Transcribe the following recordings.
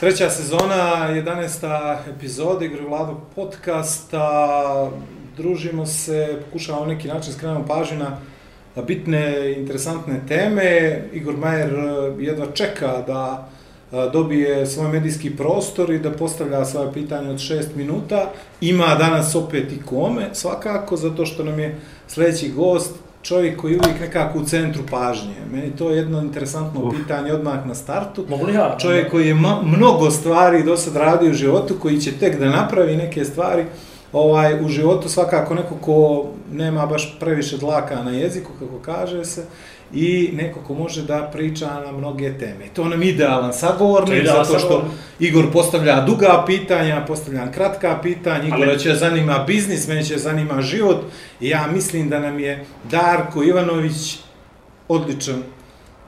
Treća sezona, 11. epizoda Igor i Vlado podcasta. Družimo se, pokušavamo na neki način skrenemo pažnju na bitne, interesantne teme. Igor Majer eh, jedva čeka da eh, dobije svoj medijski prostor i da postavlja svoje pitanje od šest minuta. Ima danas opet i kome, svakako, zato što nam je sledeći gost čovjek koji je uvijek nekako u centru pažnje. Meni to je jedno interesantno Uf. pitanje odmah na startu. Mogu li ja? Čovjek koji je mnogo stvari do sad radio u životu, koji će tek da napravi neke stvari, ovaj, u životu svakako neko ko nema baš previše dlaka na jeziku, kako kaže se, i neko ko može da priča na mnoge teme. To nam idealan sagovornik, idealan zato što sagovornik. Igor postavlja duga pitanja, postavljam kratka pitanja, Igora Ali... će zanima biznis, mene će zanima život, i ja mislim da nam je Darko Ivanović odličan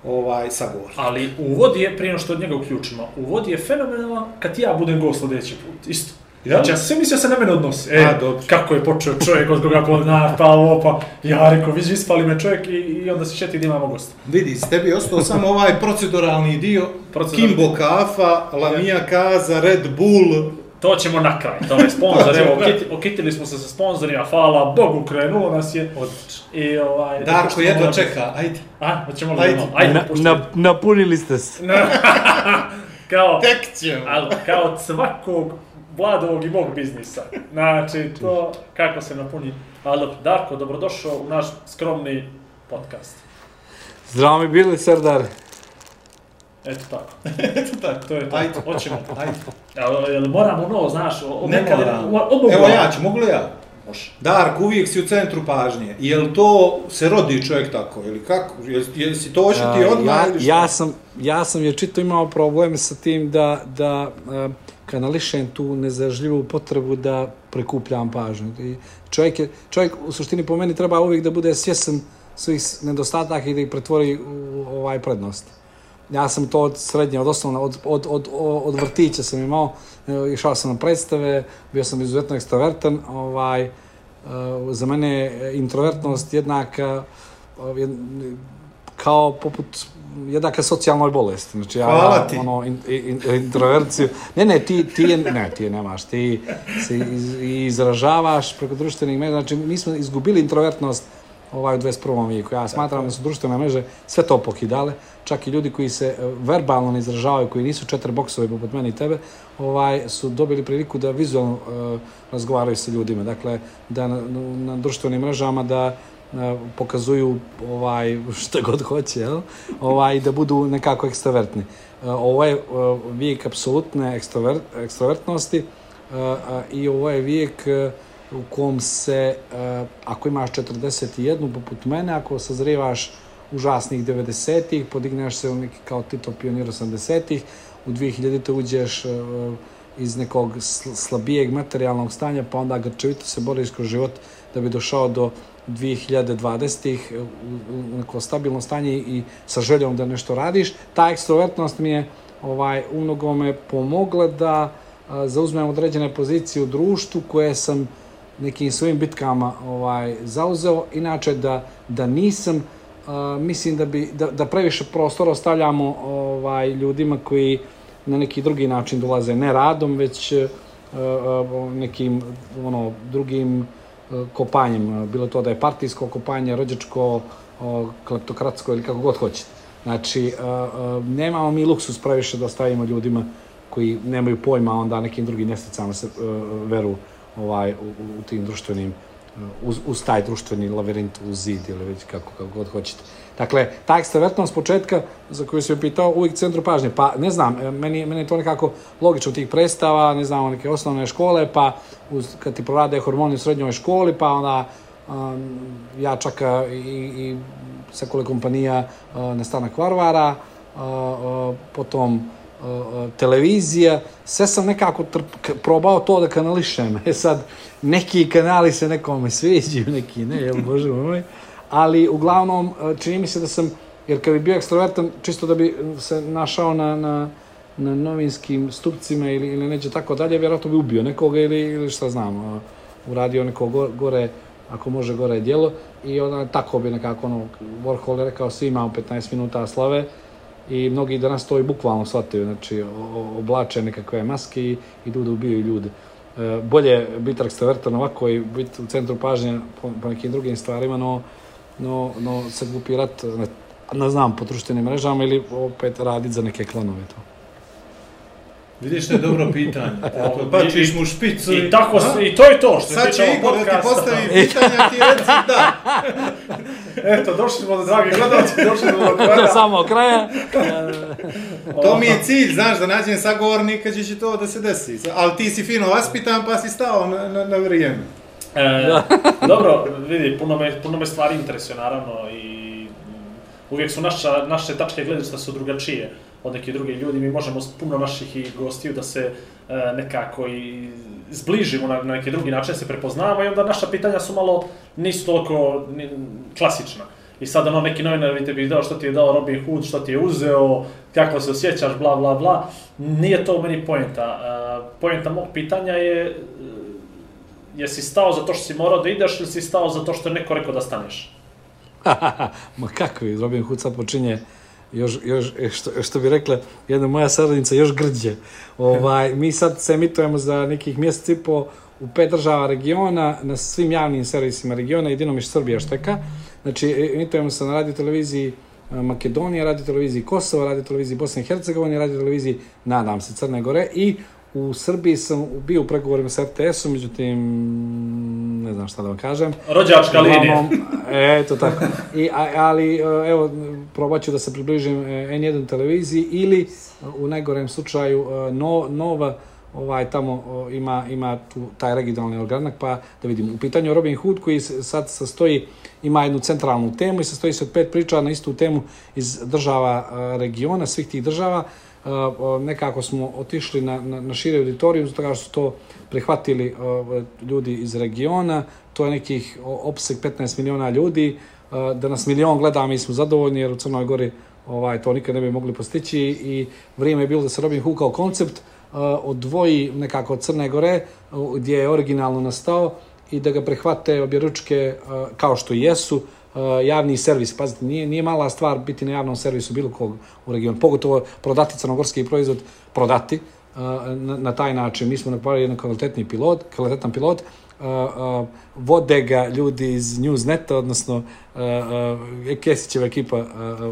ovaj sagovor. Ali uvod je, prije što od njega uključimo, uvod je fenomenalan kad ja budem gost sljedeći put, isto. Ja? Znači, ja sve mislio se na mene odnosi. E, A, dobro. kako je počeo čovjek od koga pozna, pa ovo, pa ja rekao, vidiš, ispali me čovjek i, i onda se šeti da imamo gosta. Vidi, s tebi je ostao samo ovaj proceduralni dio, proceduralni. Kimbo kafa, Lamija kaza, Red Bull, To ćemo na kraj, to je sponsor, evo, okiti, okitili smo se sa sponsorima, hvala Bogu, krenulo nas je. Odlično. I ovaj... Darko jedva čeka, ajde. A, hoćemo li ajde. ajde, na, na, napunili ste se. kao, Tek ćemo. Ali, kao od svakog Vladovog i mog biznisa. Znači, to kako se napuni. Ali, Darko, dobrodošao u naš skromni podcast. Zdravo mi bili, Serdar. Eto tako. Eto tako. To je to. Ajde. Hoćemo. Ajde. Jel, jel moramo novo, znaš? O, Ne nekad- moram. o- o- Evo ja ću, mogu li ja? Može. Dark, uvijek si u centru pažnje. Jel to se rodi čovjek tako? Ili kako? Jel, jel si to ošeti A, odmah ja, ja sam, ja sam je čito imao probleme sa tim da, da uh, kanališem tu nezažljivu potrebu da prekupljam pažnju. I čovjek, je, čovjek u suštini po meni treba uvijek da bude svjesan svih nedostataka i da ih pretvori u ovaj prednost. Ja sam to od srednje, od osnovna, od, od, od, od vrtića sam imao, išao sam na predstave, bio sam izuzetno ekstrovertan, ovaj, e, za mene je introvertnost jednaka e, kao poput jednaka socijalnoj bolesti. Znači, ja, Hvala ti. Ono, in, in, introverciju. Ne, ne, ti, ti je, ne, ti je nemaš. Ti se iz, izražavaš preko društvenih mreža. Znači, mi smo izgubili introvertnost ovaj u 21. vijeku. Ja smatram da su društvene mreže sve to pokidale. Čak i ljudi koji se e, verbalno ne izražavaju, koji nisu četiri boksove poput meni i tebe, ovaj, su dobili priliku da vizualno uh, razgovaraju sa ljudima. Dakle, da na, na društvenim mrežama da pokazuju ovaj šta god hoće, jel? Ovaj da budu nekako ekstravertni. E, Ovo je e, vijek apsolutne ekstrovert, ekstrovertnosti e, i ovo je vijek u kom se, ako imaš 41 poput mene, ako sazrijevaš užasnih 90-ih, podigneš se u neki kao Tito pionir 80-ih, u 2000-te uđeš iz nekog sl- slabijeg materijalnog stanja, pa onda grčevito se boriš kroz život da bi došao do 2020-ih u, neko stabilno stanje i sa željom da nešto radiš. Ta ekstrovertnost mi je ovaj, u mnogome pomogla da a, zauzmem određene pozicije u društvu koje sam nekim svojim bitkama ovaj zauzeo. Inače da, da nisam, a, mislim da, bi, da, da previše prostora ostavljamo ovaj, ljudima koji na neki drugi način dolaze, ne radom, već a, a, nekim ono, drugim kopanjem, bilo to da je partijsko kopanje, rođačko, kleptokratsko ili kako god hoćete. Znači, nemamo mi luksus previše da ostavimo ljudima koji nemaju pojma, onda nekim drugim nesticama se veru ovaj, u, u, u tim društvenim, uz, uz taj društveni lavirint, uz zid ili već kako, kako god hoćete. Dakle, ta ekstravertnost početka, za koju se pitao, uvijek centru pažnje. Pa, ne znam, e, meni, meni je to nekako logično tih predstava, ne znam, neke osnovne škole, pa uz, kad ti prorade hormoni u srednjoj školi, pa onda um, ja čak i, i sekole kompanija uh, Nestanak Varvara, uh, uh, potom televizija, sve sam nekako trp, probao to da kanališem. E sad, neki kanali se nekome sviđaju, neki ne, jel bože moj. Ali uglavnom, čini mi se da sam, jer kad bi bio ekstrovertan, čisto da bi se našao na, na, na novinskim stupcima ili, ili neđe tako dalje, vjerojatno bi ubio nekoga ili, ili šta znam, uradio neko gore, ako može gore djelo i onda tako bi nekako ono, Warhol je rekao svi imamo 15 minuta slave i mnogi danas to i bukvalno shvataju, znači oblače nekakve maske i idu da ubijaju ljude. E, bolje biti ekstravertan ovako i biti u centru pažnje po, po nekim drugim stvarima, no, no, no se gupirat, ne, ne znam, po društvenim mrežama ili opet raditi za neke klanove to. Vidiš da je dobro pitanje. Tako, bačiš mu špicu i, i, tako, i to je to što Sad će Igor da ti postavi pitanja, ti reci da. Eto, došli smo do dragi gledalci, došli smo do kraja. Do samog kraja. to mi je cilj, znaš, da nađem sagovornika gdje će to da se desi. Ali ti si fino vaspitan pa si stao na, na, na vrijeme. E, dobro, vidi, puno me, puno me stvari interesuje, naravno, i uvijek su naša, naše tačke gledišta su drugačije od neke druge ljudi, mi možemo puno naših i gostiju da se e, nekako i zbližimo na, na neki drugi način, se prepoznavamo i onda naša pitanja su malo, nisu toliko ni, klasična. I sad ono neki novinar bi te bi dao što ti je dao Robin Hood, što ti je uzeo, kako se osjećaš, bla bla bla. Nije to meni poenta. Uh, poenta mog pitanja je jesi stao zato što si morao da ideš ili si stao zato što je neko rekao da staneš? Ma kako je, Robin Hood sad počinje još, još e, što, što bi rekla jedna moja saradnica, još grđe. Ovaj, mi sad se emitujemo za nekih mjesec i po u pet država regiona, na svim javnim servisima regiona, jedino miš Srbija šteka. Znači, e, emitujemo se na radio televiziji e, Makedonije, radio televiziji Kosova, radio televiziji Bosne i Hercegovine, radio televiziji, nadam se, Crne Gore i U Srbiji sam bio u pregovorima sa RTS-om, međutim, ne znam šta da vam kažem. Rođačka linija. Eto tako. I, ali, evo, probat ću da se približim e, N1 televiziji ili u najgorem slučaju e, no, nova ovaj tamo ima ima tu taj regionalni organak pa da vidimo u pitanju Robin Hood koji sad sastoji ima jednu centralnu temu i sastoji se od pet priča na istu temu iz država e, regiona svih tih država nekako smo otišli na, na, na šire auditoriju, zato su to prihvatili ljudi iz regiona, to je nekih opseg 15 miliona ljudi, da nas milion gleda, mi smo zadovoljni, jer u Crnoj Gori ovaj, to nikad ne bi mogli postići i vrijeme je bilo da se Robin Hood kao koncept odvoji nekako od Crne Gore, gdje je originalno nastao, i da ga prihvate obje ručke kao što jesu, javni servis. Pazite, nije, nije mala stvar biti na javnom servisu bilo kog u regionu. Pogotovo prodati crnogorski proizvod, prodati uh, na, na taj način. Mi smo napravili jedan kvalitetni pilot, kvalitetan pilot, uh, vode ga ljudi iz Newsneta, odnosno Kesićeva ekipa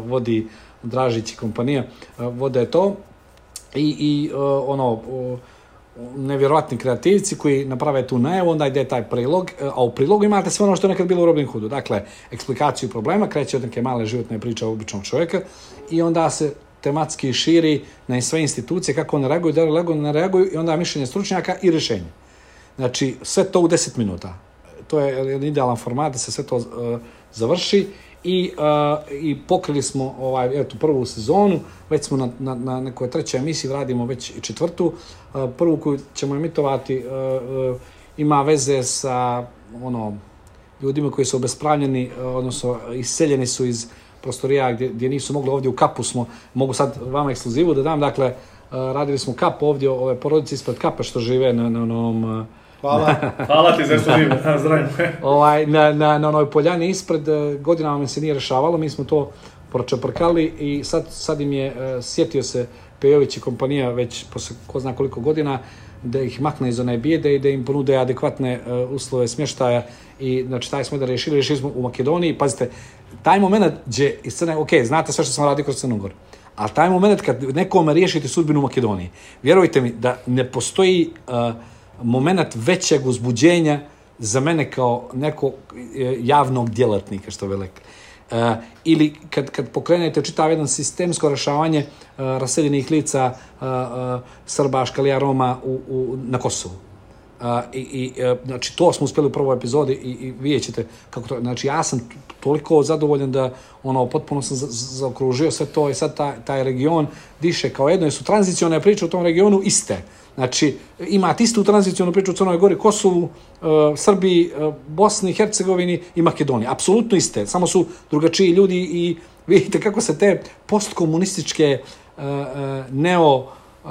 vodi Dražić i kompanija, vode to. I, i ono, nevjerovatni kreativci koji naprave tu najavu, onda ide taj prilog, a u prilogu imate sve ono što je nekad bilo u Robin Hoodu. Dakle, eksplikaciju problema, kreće od neke male životne priče običnog čovjeka i onda se tematski širi na sve institucije, kako ne reaguju, da li ne reaguju i onda mišljenje stručnjaka i rješenje. Znači, sve to u 10 minuta. To je jedan idealan format da se sve to uh, završi i, uh, i pokrili smo ovaj, eto, prvu sezonu, već smo na, na, na nekoj trećoj emisiji, radimo već i četvrtu. Uh, prvu koju ćemo emitovati uh, uh, ima veze sa ono, ljudima koji su obespravljeni, uh, odnosno iseljeni su iz prostorija gdje, gdje nisu mogli ovdje u kapu smo, mogu sad vama ekskluzivu da dam, dakle, uh, radili smo kap ovdje, ove porodice ispred kapa što žive na, na, ovom uh, Hvala. Hvala ti za ekskluzivu. Zdravim. ovaj, na, na, na onoj poljani ispred eh, godinama mi se nije rešavalo, mi smo to pročeprkali i sad, sad im je, uh, sjetio se Pejović i kompanija već posle ko zna koliko godina da ih makne iz one bijede i da im ponude adekvatne uh, uslove smještaja i znači taj smo da rešili, rešili smo u Makedoniji, pazite, taj moment gdje iz Crne, ok, znate sve što sam radio kroz Crnogor, ali taj moment kad nekome riješite sudbinu u Makedoniji, vjerujte mi da ne postoji uh, moment većeg uzbuđenja za mene kao neko e, javnog djelatnika, što velik. Uh, ili kad, kad pokrenete čitav jedan sistemsko rešavanje uh, raseljenih lica uh, uh, Srba, Škalija, Roma u, u, na Kosovu. A, i, i, e, znači, to smo uspjeli u prvoj epizodi i, i vidjet ćete kako to, znači, ja sam toliko zadovoljan da, ono, potpuno sam zaokružio sve to i sad taj, taj region diše kao jedno, jer su tranzicione priče u tom regionu iste. Znači, imate istu tranzicijonu priču u Crnoj Gori, Kosovu, uh, Srbiji, uh, Bosni, Hercegovini i Makedoniji. Apsolutno iste, samo su drugačiji ljudi i vidite kako se te postkomunističke, uh, neo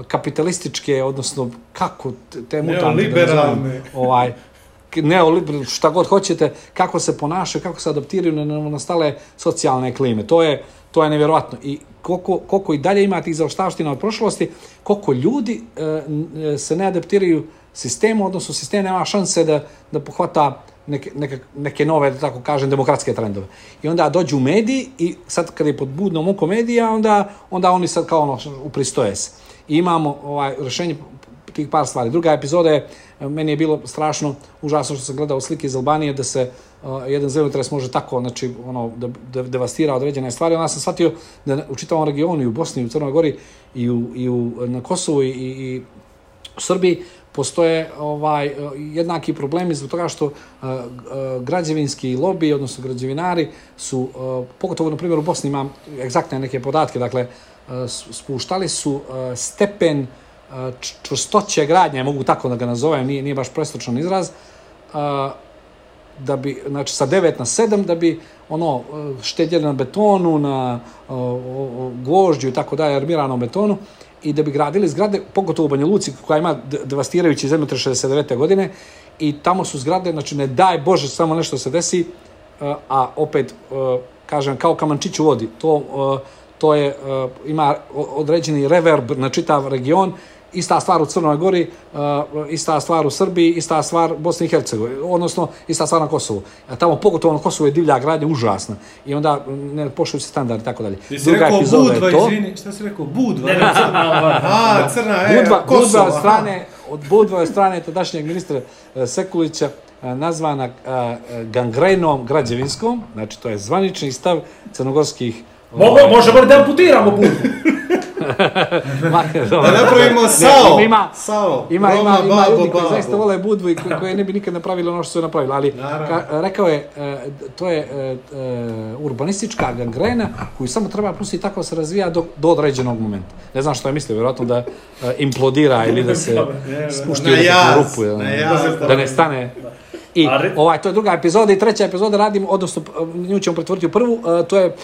kapitalističke, odnosno kako te mutante da ovaj, neoliberalne, šta god hoćete, kako se ponašaju, kako se adaptiraju na nastale socijalne klime. To je, to je nevjerojatno. I koliko, koliko i dalje ima tih zaoštavština od prošlosti, koliko ljudi e, se ne adaptiraju sistemu, odnosno sistem nema šanse da, da pohvata neke, neke, neke nove, da tako kažem, demokratske trendove. I onda dođu mediji i sad kad je pod budnom oko medija, onda, onda oni sad kao ono, upristoje se. I imamo ovaj, rešenje tih par stvari. Druga epizoda je, meni je bilo strašno, užasno što sam gledao slike iz Albanije, da se uh, jedan zemljotres može tako, znači, ono, da, da devastira određene stvari. Onda sam shvatio da u čitavom regionu, i u Bosni, i u Crnoj Gori, i, u, i u, na Kosovu, i, i u Srbiji, postoje ovaj jednaki problemi zbog toga što uh, uh, građevinski lobi, odnosno građevinari su, uh, pogotovo na primjer u Bosni imam egzaktne neke podatke, dakle, spuštali su stepen čvrstoće gradnje, mogu tako da ga nazovem, nije, nije baš prestočan izraz, da bi, znači sa 9 na 7, da bi ono štedjeli na betonu, na gvožđu i tako dalje, armiranom betonu, i da bi gradili zgrade, pogotovo u Banja Luci, koja ima devastirajući zemljotre 69. godine, i tamo su zgrade, znači ne daj Bože samo nešto se desi, a opet, kažem, kao kamančić u vodi, to, to je, ima određeni reverb na čitav region ista stvar u Crnoj Gori, uh, ista stvar u Srbiji, ista stvar u Bosni i Hercegovini, odnosno ista stvar na Kosovu. A tamo pogotovo na Kosovu je divlja gradnja užasna i onda ne poštuju se standardi i tako dalje. Ti si rekao Budva, izvini, šta si rekao? Budva? Ne, ne, crna, A, crna, e, Budva, Kosovo. Budva od strane, od Budva strane tadašnjeg ministra uh, Sekulića uh, nazvana gangrenom građevinskom, znači to je zvanični stav crnogorskih Mogu, možemo da amputiramo Budvu. da napravimo sao. Ne, ima, sao. Ima, Roma, ima, ima babo, ljudi koji zaista vole Budvu i koji ne bi nikad napravili ono što su napravili. Ali ka, rekao je, e, to je e, e, urbanistička gangrena koju samo treba pustiti tako da se razvija do, do određenog momenta. Ne znam što je mislio, vjerojatno da implodira ili da se spušti u rupu. Da, da ne stane. I ovaj, to je druga epizoda i treća epizoda radimo, odnosno nju ćemo pretvoriti u prvu, to je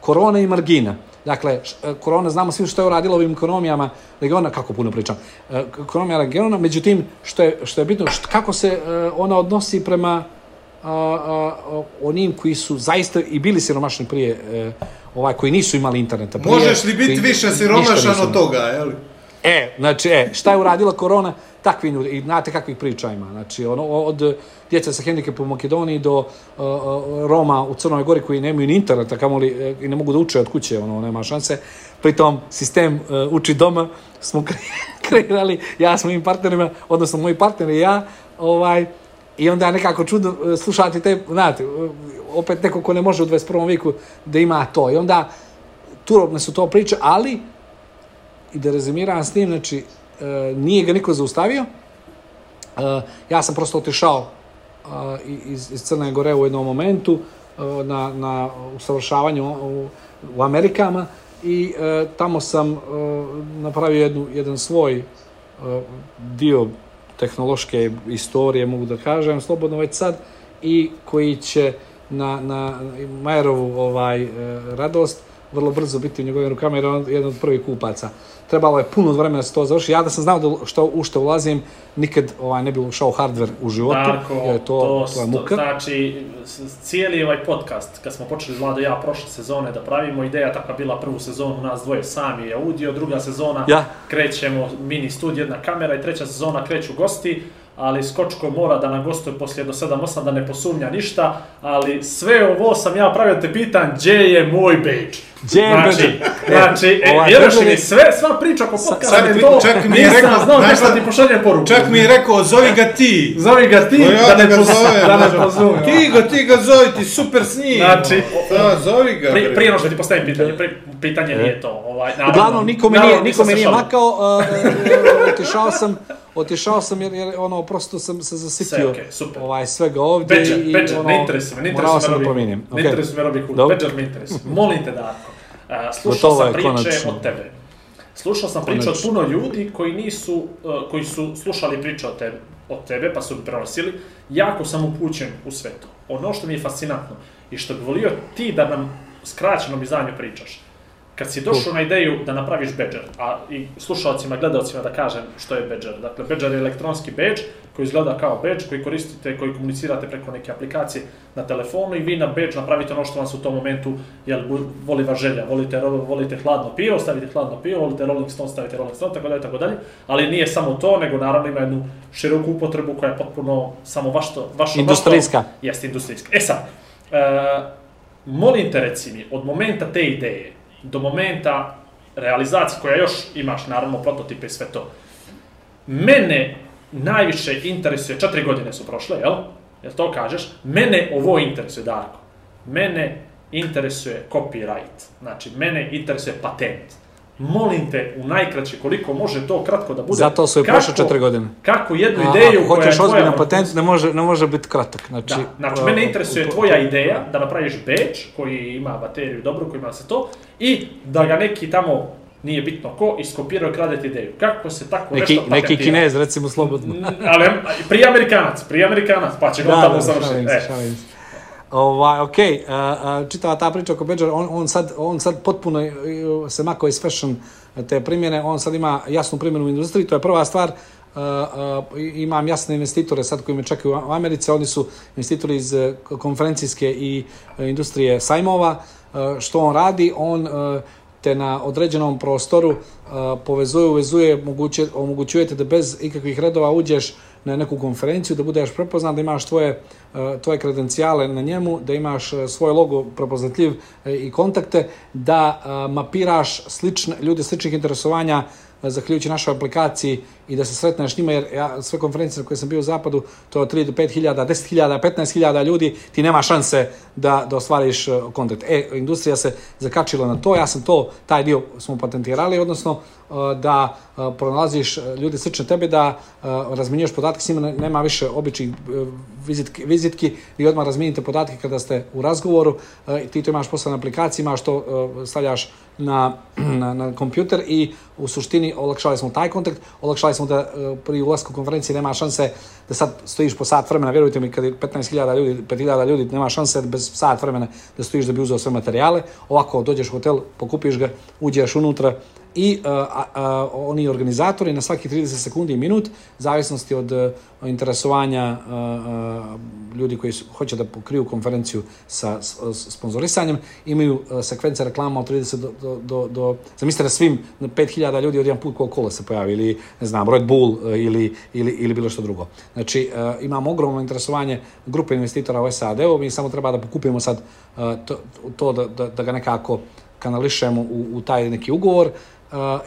korona i margina. Dakle, e, korona, znamo svi što je uradila ovim ekonomijama regiona, kako puno pričam, e, ekonomija regiona, međutim, što je, što je bitno, što, kako se e, ona odnosi prema a, a, onim koji su zaista i bili siromašni prije, ovaj, koji nisu imali interneta. Prije, Možeš li biti više siromašan od toga, je li? E, znači, e, šta je uradila korona? Takvi ljudi, i znate kakvih priča ima. Znači, ono, od djeca sa hendikepom u Makedoniji do uh, Roma u Crnoj Gori koji nemaju ni interneta, kamoli, uh, i ne mogu da uče od kuće, ono, nema šanse. Pritom, sistem uh, uči doma smo kreirali, ja s mojim partnerima, odnosno moji partneri i ja, ovaj, i onda nekako čudno uh, slušati te, znate, opet neko ko ne može u 21. viku da ima to. I onda, turobne su to priče, ali i da rezimiram s tim, znači, e, nije ga niko zaustavio. E, ja sam prosto otišao e, iz, iz Crne Gore u jednom momentu e, na, na usavršavanju u, u Amerikama i e, tamo sam e, napravio jednu, jedan svoj e, dio tehnološke istorije, mogu da kažem, slobodno već sad, i koji će na, na Majerovu ovaj, e, radost vrlo brzo biti u njegovim rukama jer on je jedan od prvih kupaca trebalo je puno vremena da se to završi. Ja da sam znao da što, u što ulazim, nikad ovaj, ne bi ušao hardware u životu, Tako, jer je to, to, to je muka. Znači, cijeli ovaj podcast, kad smo počeli Vlado ja prošle sezone da pravimo, ideja takva bila prvu sezonu nas dvoje sami je audio, druga sezona ja. krećemo mini studij, jedna kamera i treća sezona kreću gosti, ali Skočko mora da nam gostuje poslije do 7-8 da ne posumnja ništa, ali sve ovo sam ja pravio te pitan, gdje je moj beč? Gdje je znači, znači, e, vjeruš li, sve, sva priča oko podcasta je to, čak mi je rekao, znao nešto ti pošalje poruku. Čak mi je rekao, zovi ga ti. Zovi ga ti, ja da ne pozove, da ne pozove. Ti ga, ti ga zovi, ti super s njim. Znači, da, zovi ga. Pri, prije ono što ti postavim pitanje, pri, pitanje nije to. Ovaj, naravno, Uglavnom, nikome nije, nikome nije makao, otišao sam, otišao sam jer, jer ono, prosto sam se zasitio Sve, okej, super. ovaj, svega ovdje Bedžer, i Bedžer, ono, ne interesuje me, ne interesuje me da promijenim. Ne Okej. interesuje me Robin Hood. Bedžer me interesuje. Molim te, Darko, a, slušao Gotovo sam priče konačno. od tebe. Slušao sam priče od puno ljudi koji nisu, uh, koji su slušali priče od tebe, od tebe, pa su mi prenosili. Jako sam upućen u sve to. Ono što mi je fascinantno i što bi volio ti da nam skraćenom izdanju pričaš. Kad si došao na ideju da napraviš badger, a i slušalcima, gledalcima da kažem što je badger. Dakle, badger je elektronski badge koji izgleda kao badge, koji koristite, koji komunicirate preko neke aplikacije na telefonu i vi na badge napravite ono što vam se u tom momentu jel, voli vas želja. Volite, volite hladno pivo, stavite hladno pivo, volite Rolling Stone, stavite Rolling Stone, tako dalje, tako dalje. Ali nije samo to, nego naravno ima jednu široku upotrebu koja je potpuno samo vašto, vašo, Industrijska. Jeste industrijska. E sad, e, molim te reci mi, od momenta te ideje do momenta realizacije koja još imaš, naravno, prototipe i sve to, mene najviše interesuje, četiri godine su prošle, jel? Jel to kažeš? Mene ovo interesuje, Darko. Mene interesuje copyright. Znači, mene interesuje patent. Molim te, u najkraće, koliko može to kratko da bude. Zato su kako- prošle četiri godine. Kako jednu A, ideju ako koja je hoćeš vrhunska- patent, ne može, ne može biti kratak. Znači, da, znači mene interesuje tvoja ideja da napraviš badge koji ima bateriju dobru, koji ima se to, i da ga neki tamo, nije bitno ko, iskopirao i krade ti ideju. Kako se tako neki, nešto neki patentira? kinez, recimo, slobodno. Ali, prije Amerikanac, prije Amerikanac, pa će ga on tamo završiti. Ovaj, ok, uh, uh, čitava ta priča oko Badger, on, on, sad, on sad potpuno uh, se mako iz fashion te primjene, on sad ima jasnu primjenu u industriji, to je prva stvar, Uh, uh, imam jasne investitore sad koji me čekaju u Americi, oni su investitori iz konferencijske i industrije sajmova. Uh, što on radi? On uh, te na određenom prostoru povezuje, uvezuje, omogućujete da bez ikakvih redova uđeš na neku konferenciju, da budeš prepoznat, da imaš tvoje, tvoje kredencijale na njemu, da imaš svoj logo prepoznatljiv uh, i kontakte, da mapiraš slične, ljude sličnih interesovanja uh, zahvaljujući našoj aplikaciji i da se sretneš njima, jer ja sve konferencije na koje sam bio u zapadu, to je od 3 do 5 hiljada, 10 hiljada, 15 hiljada ljudi, ti nema šanse da, da ostvariš uh, kontakt. E, industrija se zakačila na to, ja sam to, taj dio smo patentirali, odnosno uh, da pronalaziš ljude slične tebe, da razminjuješ podatke s njima, ne- nema više običnih vizitki, vizitki, vi odmah razmijenite podatke kada ste u razgovoru, i ti to imaš posebne aplikacije, imaš to, stavljaš na, na, na kompjuter i u suštini olakšali smo taj kontakt, olakšali smo da uh, pri ulasku konferencije nema šanse da sad stojiš po sat vremena, vjerujte mi kad je 15.000 ljudi, 5.000 ljudi, nema šanse bez sat vremena da stojiš da bi uzeo sve materijale, ovako dođeš u hotel, pokupiš ga, uđeš unutra i uh, a, a, oni organizatori na svaki 30 sekundi i minut, zavisnosti od uh, interesovanja uh, uh, ljudi koji su, hoće da pokriju konferenciju sa sponzorisanjem, imaju sekvence reklama od 30 do, do, do, do zamislite da svim 5000 ljudi od jedan put Coca-Cola se pojavi ili ne znam, Red Bull ili, ili, ili bilo što drugo. Znači, imamo ogromno interesovanje grupe investitora u SAD-u, mi samo treba da pokupimo sad to, to da, da, da ga nekako kanališemo u, u taj neki ugovor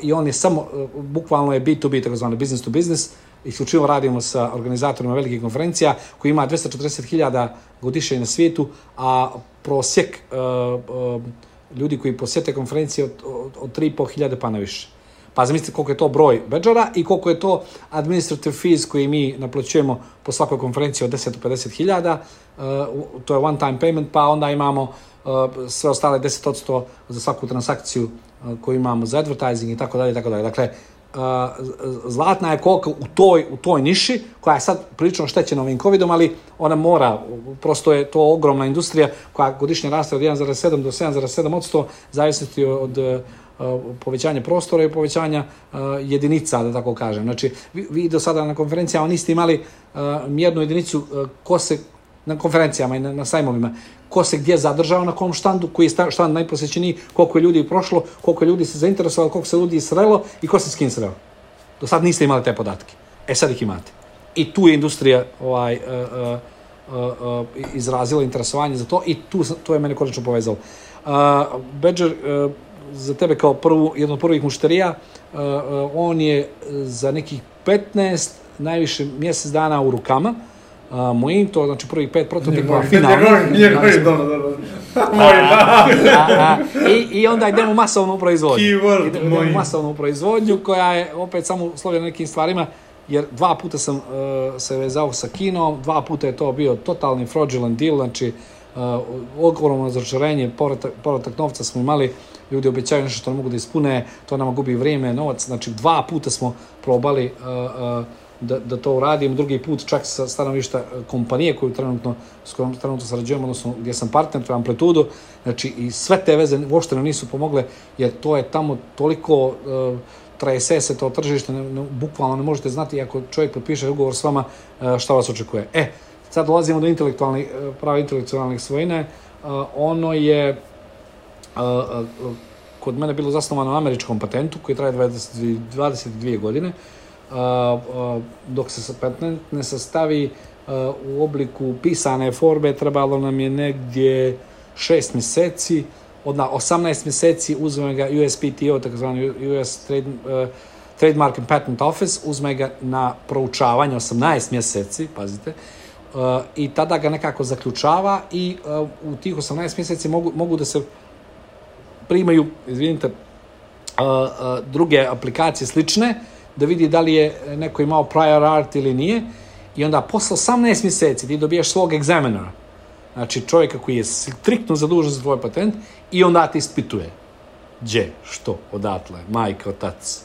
i on je samo, bukvalno je B2B, takozvano business to business, isključivo radimo sa organizatorima velikih konferencija koji ima 240.000 godišnje na svijetu, a prosjek uh, uh, ljudi koji posjete konferencije od, od, od 3.500 pa na više. Pa zamislite koliko je to broj bedžara i koliko je to administrative fees koji mi naplaćujemo po svakoj konferenciji od 10 do 50 hiljada. Uh, to je one time payment, pa onda imamo sve ostale 10% za svaku transakciju koju imamo za advertising i tako dalje i tako dalje. Dakle, zlatna je koka u toj, u toj niši, koja je sad prilično štećena ovim covidom, ali ona mora, prosto je to ogromna industrija koja godišnje raste od 1,7 do 7,7%, zavisnosti od uh, povećanja prostora i povećanja uh, jedinica, da tako kažem. Znači, vi, vi do sada na konferencijama niste imali uh, jednu jedinicu uh, ko se na konferencijama i na, na sajmovima, ko se gdje zadržao na kom štandu, koji je štand najposjećeniji, koliko je ljudi prošlo, koliko je ljudi se zainteresovalo, koliko se ljudi srelo i ko se s kim sreo. Do sad niste imali te podatke. E sad ih imate. I tu je industrija ovaj, uh, uh, uh, izrazila interesovanje za to i tu, to je mene konačno povezalo. Uh, Badger, uh, za tebe kao prvu, jedno od prvih mušterija, uh, on je za nekih 15, najviše mjesec dana u rukama, uh, mojim, to znači prvih pet prototipa finalno. Da. A, a, i, I onda idemo u masovnu proizvodnju. Keyword idemo moj. u masovnu proizvodnju koja je opet samo uslovljena nekim stvarima jer dva puta sam uh, se vezao sa Kinom, dva puta je to bio totalni fraudulent deal, znači uh, ogromno razočarenje, povratak, povratak novca smo imali, ljudi obećaju nešto što ne mogu da ispune, to nama gubi vrijeme, novac, znači dva puta smo probali uh, uh, da, da to uradim, drugi put čak sa stanovišta kompanije koju trenutno, s kojom trenutno sarađujem, odnosno gdje sam partner, to Amplitudu, znači i sve te veze uopšte nam nisu pomogle, jer to je tamo toliko uh, trese se to tržište, ne, ne, bukvalno ne možete znati ako čovjek potpiše ugovor s vama uh, šta vas očekuje. E, sad dolazimo do intelektualnih, prava intelektualnih svojine, uh, ono je kod mene bilo zasnovano na američkom patentu koji traje 20, 22 godine, dok se patent ne sastavi u obliku pisane forme, trebalo nam je negdje 6 mjeseci, od na 18 mjeseci uzme ga USPTO, takozvani US Trade, uh, Trademark and Patent Office, uzme ga na proučavanje 18 mjeseci, pazite, uh, i tada ga nekako zaključava i uh, u tih 18 mjeseci mogu, mogu da se primaju, izvinite, druge aplikacije slične, da vidi da li je neko imao prior art ili nije, i onda posle 18 mjeseci ti dobijaš svog examinera, znači čovjeka koji je striktno zadužen za tvoj patent, i onda ti ispituje. Gdje, što, odatle, majka, otac,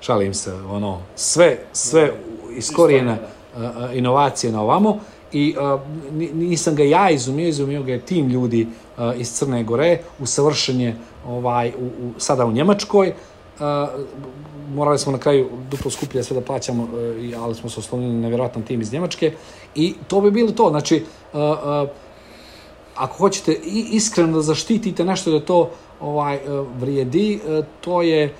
šalim se, ono, sve, sve iskorijene uh, inovacije na ovamo, i uh, nisam ga ja izumio, izumio ga je tim ljudi uh, iz Crne Gore, usavršenje ovaj, u, u, sada u Njemačkoj, morali smo na kraju duplo skuplje sve da plaćamo, uh, ali smo se oslonili na nevjerojatan tim iz Njemačke, i to bi bilo to, znači, uh, uh, ako hoćete iskreno da zaštitite nešto da to ovaj vrijedi, to je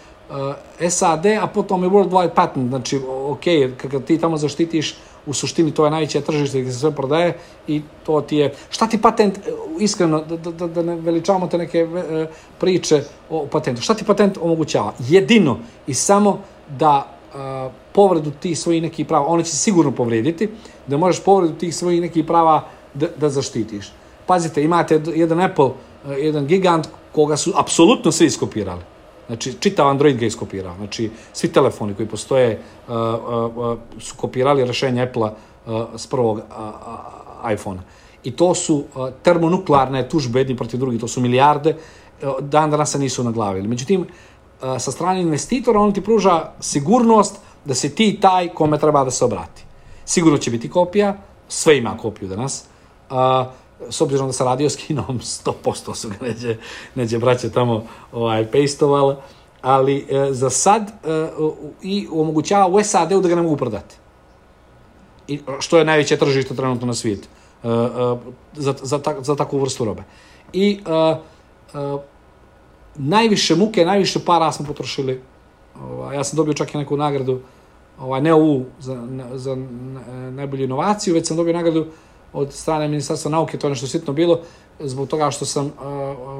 SAD, a potom je worldwide patent, znači, ok, kada ti tamo zaštitiš, u suštini to je najveće tržište gdje se sve prodaje i to ti je... Šta ti patent, iskreno, da, da, da ne veličavamo te neke priče o patentu, šta ti patent omogućava? Jedino i samo da uh, povredu tih svojih nekih prava, one će sigurno povrediti, da možeš povredu tih svojih nekih prava da, da zaštitiš. Pazite, imate jedan Apple, jedan gigant koga su apsolutno svi iskopirali. Znači, čitav Android ga iskopirao. Znači, svi telefoni koji postoje uh, uh, uh, su kopirali rešenje Apple-a uh, s prvog iPhone-a. I to su uh, termonuklearne tužbe jedni protiv drugih, to su milijarde, uh, dan danas se nisu naglavili. Međutim, uh, sa strane investitora on ti pruža sigurnost da si ti taj kome treba da se obrati. Sigurno će biti kopija, sve ima kopiju danas. Uh, s obzirom da se radio s Kinom, 100% su ga neđe, neđe braće tamo ovaj, pejstovali, ali e, za sad e, i omogućava u SAD-u da ga ne mogu prodati. I, što je najveće tržište trenutno na svijetu e, e, za, za, ta, za takvu vrstu robe. I e, e, najviše muke, najviše para smo potrošili. Ovaj, ja sam dobio čak i neku nagradu, ovaj, ne ovu za, za najbolju inovaciju, već sam dobio nagradu od strane Ministarstva nauke, to je nešto sitno bilo, zbog toga što sam uh,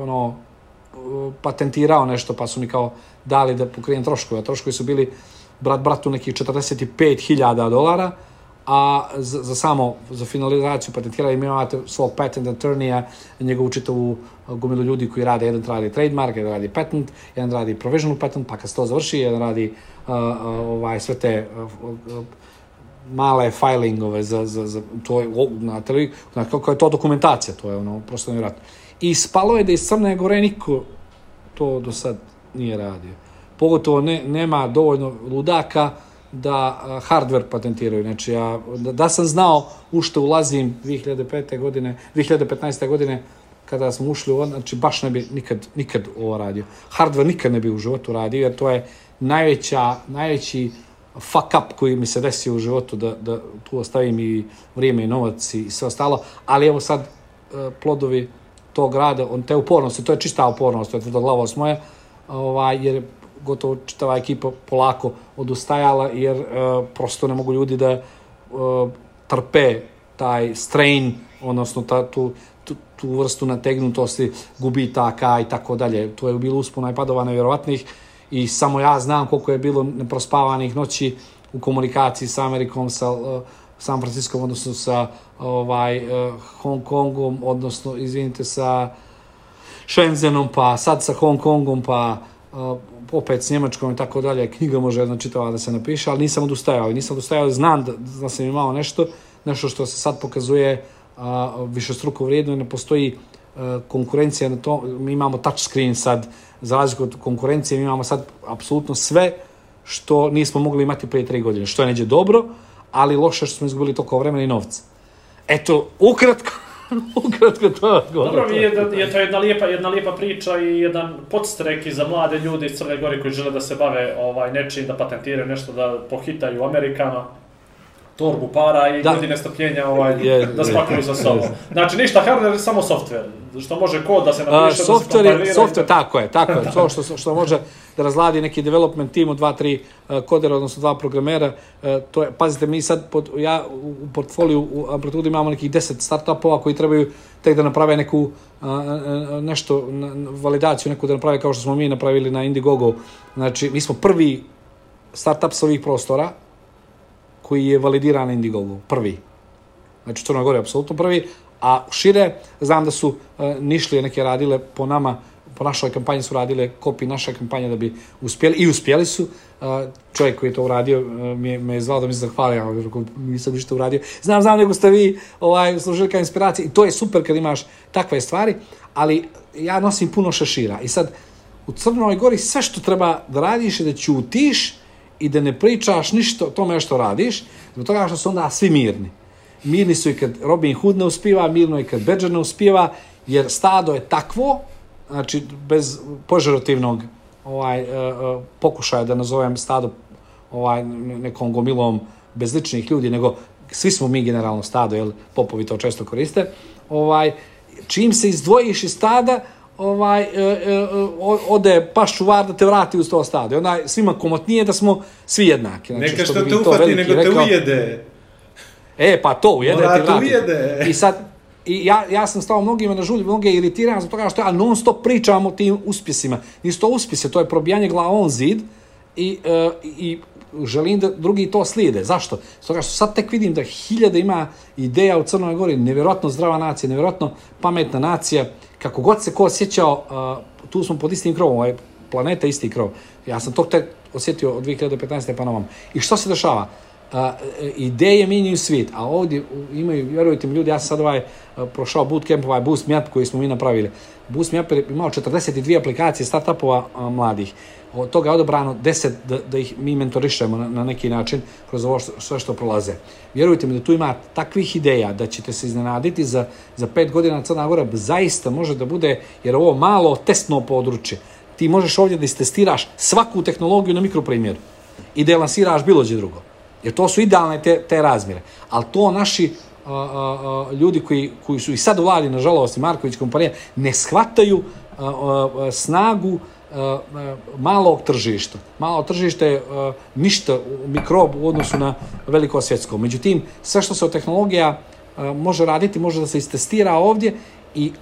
ono, patentirao nešto, pa su mi kao dali da pokrijem troškove. Troškovi su bili brat bratu nekih 45.000 dolara, a za, za samo, za finalizaciju patentirali imate svog patent attorneya, njegovu čitavu gomilu ljudi koji rade, jedan radi trademark, jedan radi patent, jedan radi provisional patent, pa kad se to završi, jedan radi uh, uh, ovaj, sve te uh, male filingove za, za, za to je, na tele, na, kako je to dokumentacija, to je ono, prosto nevjerojatno. I spalo je da iz Crne Gore niko to do sad nije radio. Pogotovo ne, nema dovoljno ludaka da hardware patentiraju. Znači, ja, da, da sam znao u što ulazim 2005. godine, 2015. godine, kada smo ušli u znači baš ne bi nikad, nikad ovo radio. Hardware nikad ne bi u životu radio, jer to je najveća, najveći fuck up koji mi se desio u životu, da, da tu ostavim i vrijeme i novac i sve ostalo, ali evo sad e, plodovi tog rada, on te upornosti, to je čista upornost, to je tvrdoglavost moja, ovaj, jer gotovo čitava ekipa polako odustajala, jer uh, prosto ne mogu ljudi da uh, trpe taj strain, odnosno ta, tu, tu, tu vrstu nategnutosti, gubitaka i tako dalje. To je bilo uspona i padova nevjerovatnih, i samo ja znam koliko je bilo neprospavanih noći u komunikaciji sa Amerikom, sa uh, San Francisco, odnosno sa ovaj, uh, Hong Kongom, odnosno, izvinite, sa Shenzenom, pa sad sa Hong Kongom, pa opet s Njemačkom i tako dalje, knjiga može jedna čitava da se napiše, ali nisam odustajao. Nisam odustajao, znam da, da sam imao nešto, nešto što se sad pokazuje a, više struko vrijedno i ne postoji a, konkurencija na to. Mi imamo touch screen sad, za razliku od konkurencije, mi imamo sad apsolutno sve što nismo mogli imati prije tri godine, što je neđe dobro, ali loše što smo izgubili toliko vremena i novca. Eto, ukratko, ukratko to Dobro, mi je, je to jedna lijepa, jedna lijepa priča i jedan podstrek i za mlade ljude iz Crne Gore koji žele da se bave ovaj, nečim, da patentiraju nešto, da pohitaju Amerikama torbu para i da. godine strpljenja ovaj, je, da spakuju za sobom. Znači ništa hardware, samo software. Što može kod da se napiše, uh, software, da se software, da... tako je, tako je. To što, što može da razladi neki development team od dva, tri uh, kodera, odnosno dva programera. Uh, to je, pazite, mi sad, pod, ja u portfoliju u Amplitude imamo nekih 10 startupova koji trebaju tek da naprave neku uh, nešto, validaciju neku da naprave kao što smo mi napravili na Indiegogo. Znači, mi smo prvi startup sa ovih prostora, koji je validiran Indiegogo, prvi. Znači, Crna Gora je apsolutno prvi, a šire, znam da su uh, Nišlije neke radile po nama, po našoj kampanji su radile kopije naše kampanje da bi uspjeli, i uspjeli su. Uh, čovjek koji je to uradio uh, me, me je zvao da mi se zahvali, ja nisam ništa uradio. Znam, znam, nego ste vi ovaj, služili kao inspiracija i to je super kad imaš takve stvari, ali ja nosim puno šešira i sad u Crnoj Gori sve što treba da radiš je da ćutiš, i da ne pričaš ništa o tome što radiš, zbog toga što su onda svi mirni. Mirni su i kad Robin Hood ne uspiva, mirno i kad Badger ne uspiva, jer stado je takvo, znači bez požerativnog ovaj, uh, pokušaja da nazovem stado ovaj, nekom gomilom bezličnih ljudi, nego svi smo mi generalno stado, jer popovi to često koriste, ovaj, čim se izdvojiš iz stada, ovaj, e, e, ode paš čuvar da te vrati u to stado. I onda svima komotnije da smo svi jednaki. Znači, Neka što, što te ufati, nego te rekao, ujede. E, pa to, ujede Mora ti vrati. Ujede. I sad, i ja, ja sam stao mnogima na žulju, mnoge iritiram zbog toga što ja non stop pričam o tim uspjesima. Nisu to uspjese, to je probijanje glavom zid i, uh, i želim da drugi to slijede. Zašto? Stoga što sad tek vidim da hiljada ima ideja u Crnoj Gori, nevjerojatno zdrava nacija, nevjerojatno pametna nacija, kako god se ko osjećao, uh, tu smo pod istim krovom, ovaj planeta isti krov. Ja sam to tek osjetio od 2015. pa na I što se dešava? Uh, ideje minjuju svijet, a ovdje imaju, vjerujte mi ljudi, ja sam sad ovaj uh, prošao bootcamp, ovaj Boost Map koji smo mi napravili. Boost Map je imao 42 aplikacije startupova uh, mladih od toga je odobrano 10 da, da ih mi mentorišemo na, na neki način kroz ovo što, sve što prolaze. Vjerujte mi da tu ima takvih ideja da ćete se iznenaditi za, za pet godina Crna Gora zaista može da bude, jer ovo malo testno područje. Ti možeš ovdje da istestiraš svaku tehnologiju na mikroprimjeru i da je lansiraš bilo gdje drugo. Jer to su idealne te, te razmjere. Ali to naši a, a, a, ljudi koji, koji su i sad u vladi, nažalost, i Marković kompanija, ne shvataju snagu malog tržišta. Malo tržište je ništa mikrob u odnosu na veliko svjetsko. Međutim, sve što se od tehnologija uh, može raditi, može da se istestira ovdje i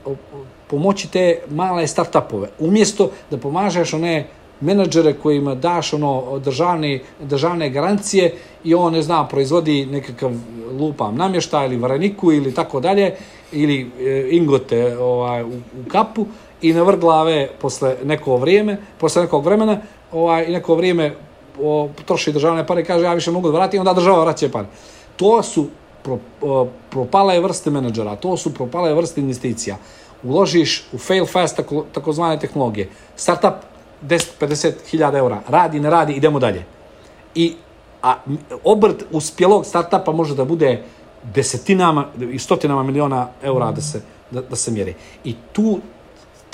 pomoći te male startupove. Umjesto da pomažeš one menadžere kojima daš ono državne, državne garancije i on, ne znam, proizvodi nekakav lupam namještaj ili varaniku ili tako dalje, ili e, ingote ovaj, u, u kapu, i na vrh glave posle neko vrijeme, posle nekog vremena, ovaj, neko vrijeme o, troši državne pare i kaže ja više mogu da vratim, onda država vraća pare. To su pro, o, propale vrste menadžera, to su propale vrste investicija. Uložiš u fail fast tako, takozvane tehnologije. Startup 10-50 hiljada eura, radi, ne radi, idemo dalje. I a obrt uspjelog startupa može da bude desetinama i stotinama miliona eura da se, da, da se mjeri. I tu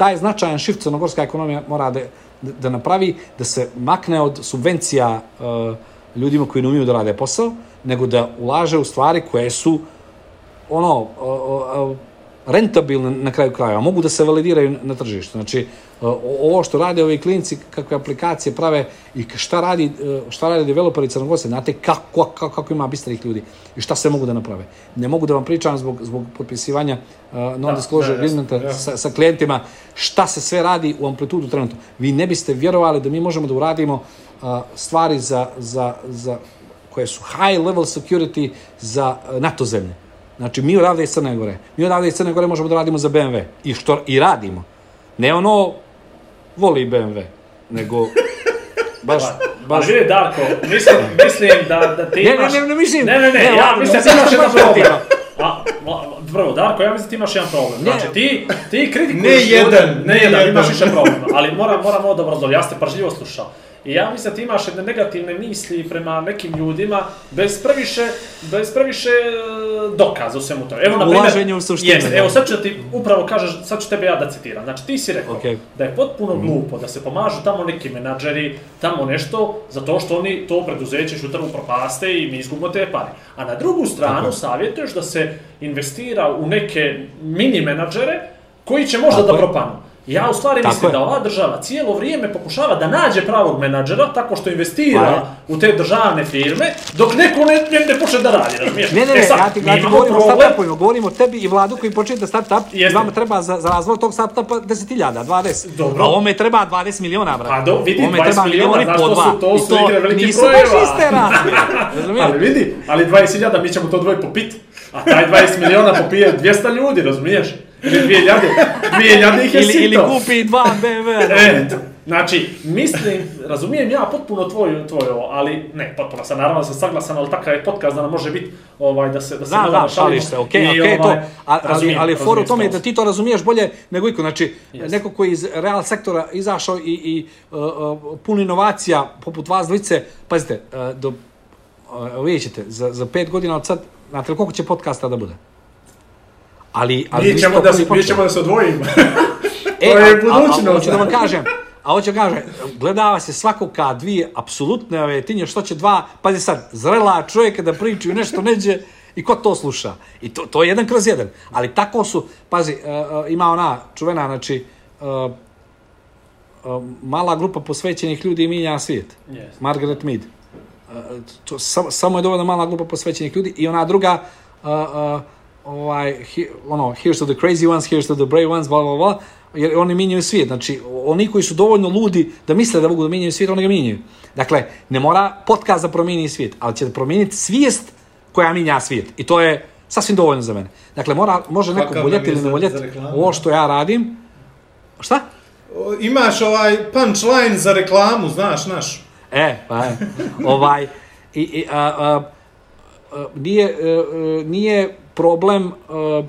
taj značajan shift crnogorska ekonomija mora da, da napravi, da se makne od subvencija uh, ljudima koji ne umiju da rade posao, nego da ulaže u stvari koje su ono, uh, uh, rentabilne na kraju kraja, mogu da se validiraju na tržištu. Znači, ovo što rade ovi klinci, kakve aplikacije prave i šta radi, šta radi developeri Crnogorce, znate kako, kako, kako ima bistrih ljudi i šta se mogu da naprave. Ne mogu da vam pričam zbog, zbog potpisivanja uh, non-disclosure da, agreementa ja. sa, sa klijentima šta se sve radi u amplitudu trenutno. Vi ne biste vjerovali da mi možemo da uradimo uh, stvari za, za, za koje su high level security za NATO zemlje. Znači, mi odavde iz Crne Gore. Mi odavde iz Crne Gore možemo da radimo za BMW. I što i radimo. Ne ono voli BMW. nego baš, baš... Ali vidi, Darko, mislim, mislim da, da ti imaš... Ne, ne, ne, mislim... Ne, ne, ne, ne ja mislim da imaš jedan problem. A, prvo, Darko, ja mislim da ti imaš jedan problem. Znači, ti, ti kritikuješ... Ne jedan, ne jedan, imaš više problema. Ali moram, moram ovo dobro razdoljiti, ja ste pažljivo slušao. I ja mislim da ti imaš jedne negativne misli prema nekim ljudima bez previše, bez previše e, dokaza u svemu tome. Evo, na primjer, u suštini. Jest, evo, sad ću da ti upravo kažeš, sad ću tebe ja da citiram. Znači, ti si rekao okay. da je potpuno mm. glupo da se pomažu tamo neki menadžeri, tamo nešto, zato što oni to preduzeće šutar upropaste i mi izgubimo te pare. A na drugu stranu okay. savjetuješ da se investira u neke mini menadžere koji će možda Tako da propanu. Ja u stvari tako mislim je. da ova država cijelo vrijeme pokušava da nađe pravog menadžera tako što investira pa u te državne firme, dok neko ne, ne, ne počne da radi, razumiješ? Ne, ne, ne, e sad, ja ti, ja ti govorim o startupima, govorim o tebi i vladu koji počne da startup, i vama treba za, za razvoj tog startupa 10.000, 20. Dobro. A ovome treba 20 miliona, brate. Pa do, vidi, 20 miliona, znaš, to su, to su igre velike nisu baš ali vidi, ali 20.000 mi ćemo to dvoje popit, a taj 20 miliona popije 200 ljudi, razumiješ? Ili dvije ljade, dvije ljade ih je ili, Ili kupi dva BMW. E, znači, mislim, razumijem ja potpuno tvoju, tvoje ovo, ali ne, potpuno sam, naravno sam saglasan, ali takav je podcast da nam može biti ovaj, da se da se da, da, šališ se, okej, okay, okej, okay, ovaj, to, a, ali, ali for u tome da ti to razumiješ bolje nego iko, znači, yes. neko koji iz real sektora izašao i, i uh, pun inovacija, poput vas dvojice, pazite, uh, do, uh, vidjet ćete, za, za pet godina od sad, znate li koliko će podcasta da bude? Ali, ali mi ćemo da, se, mi ćemo da se odvojimo. e, to je budućnost. A, a, hoću da vam kažem, a hoću da kažem, gledava se svako ka dvije apsolutne ove tinje, što će dva, pazi sad, zrela čovjeka da pričaju nešto neđe, i ko to sluša? I to, to je jedan kroz jedan. Ali tako su, pazi, uh, ima ona čuvena, znači, uh, uh, mala grupa posvećenih ljudi minja svijet. Yes. Margaret Mead. Uh, to, sam, samo je dovoljno mala grupa posvećenih ljudi i ona druga, uh, uh, ovaj, he, ono, here's to the crazy ones, here's to the brave ones, bla, bla, bla, jer oni minjaju svijet. Znači, oni koji su dovoljno ludi da misle da mogu da minjaju svijet, oni ga minjaju. Dakle, ne mora podcast da promijeni svijet, ali će da promijeniti svijest koja minja svijet. I to je sasvim dovoljno za mene. Dakle, mora, može neko voljeti ili ne voljeti ovo što ja radim. Šta? Imaš ovaj punchline za reklamu, znaš, naš. E, pa je. ovaj, i, i, a, a, a, nije, a, a, nije problem uh,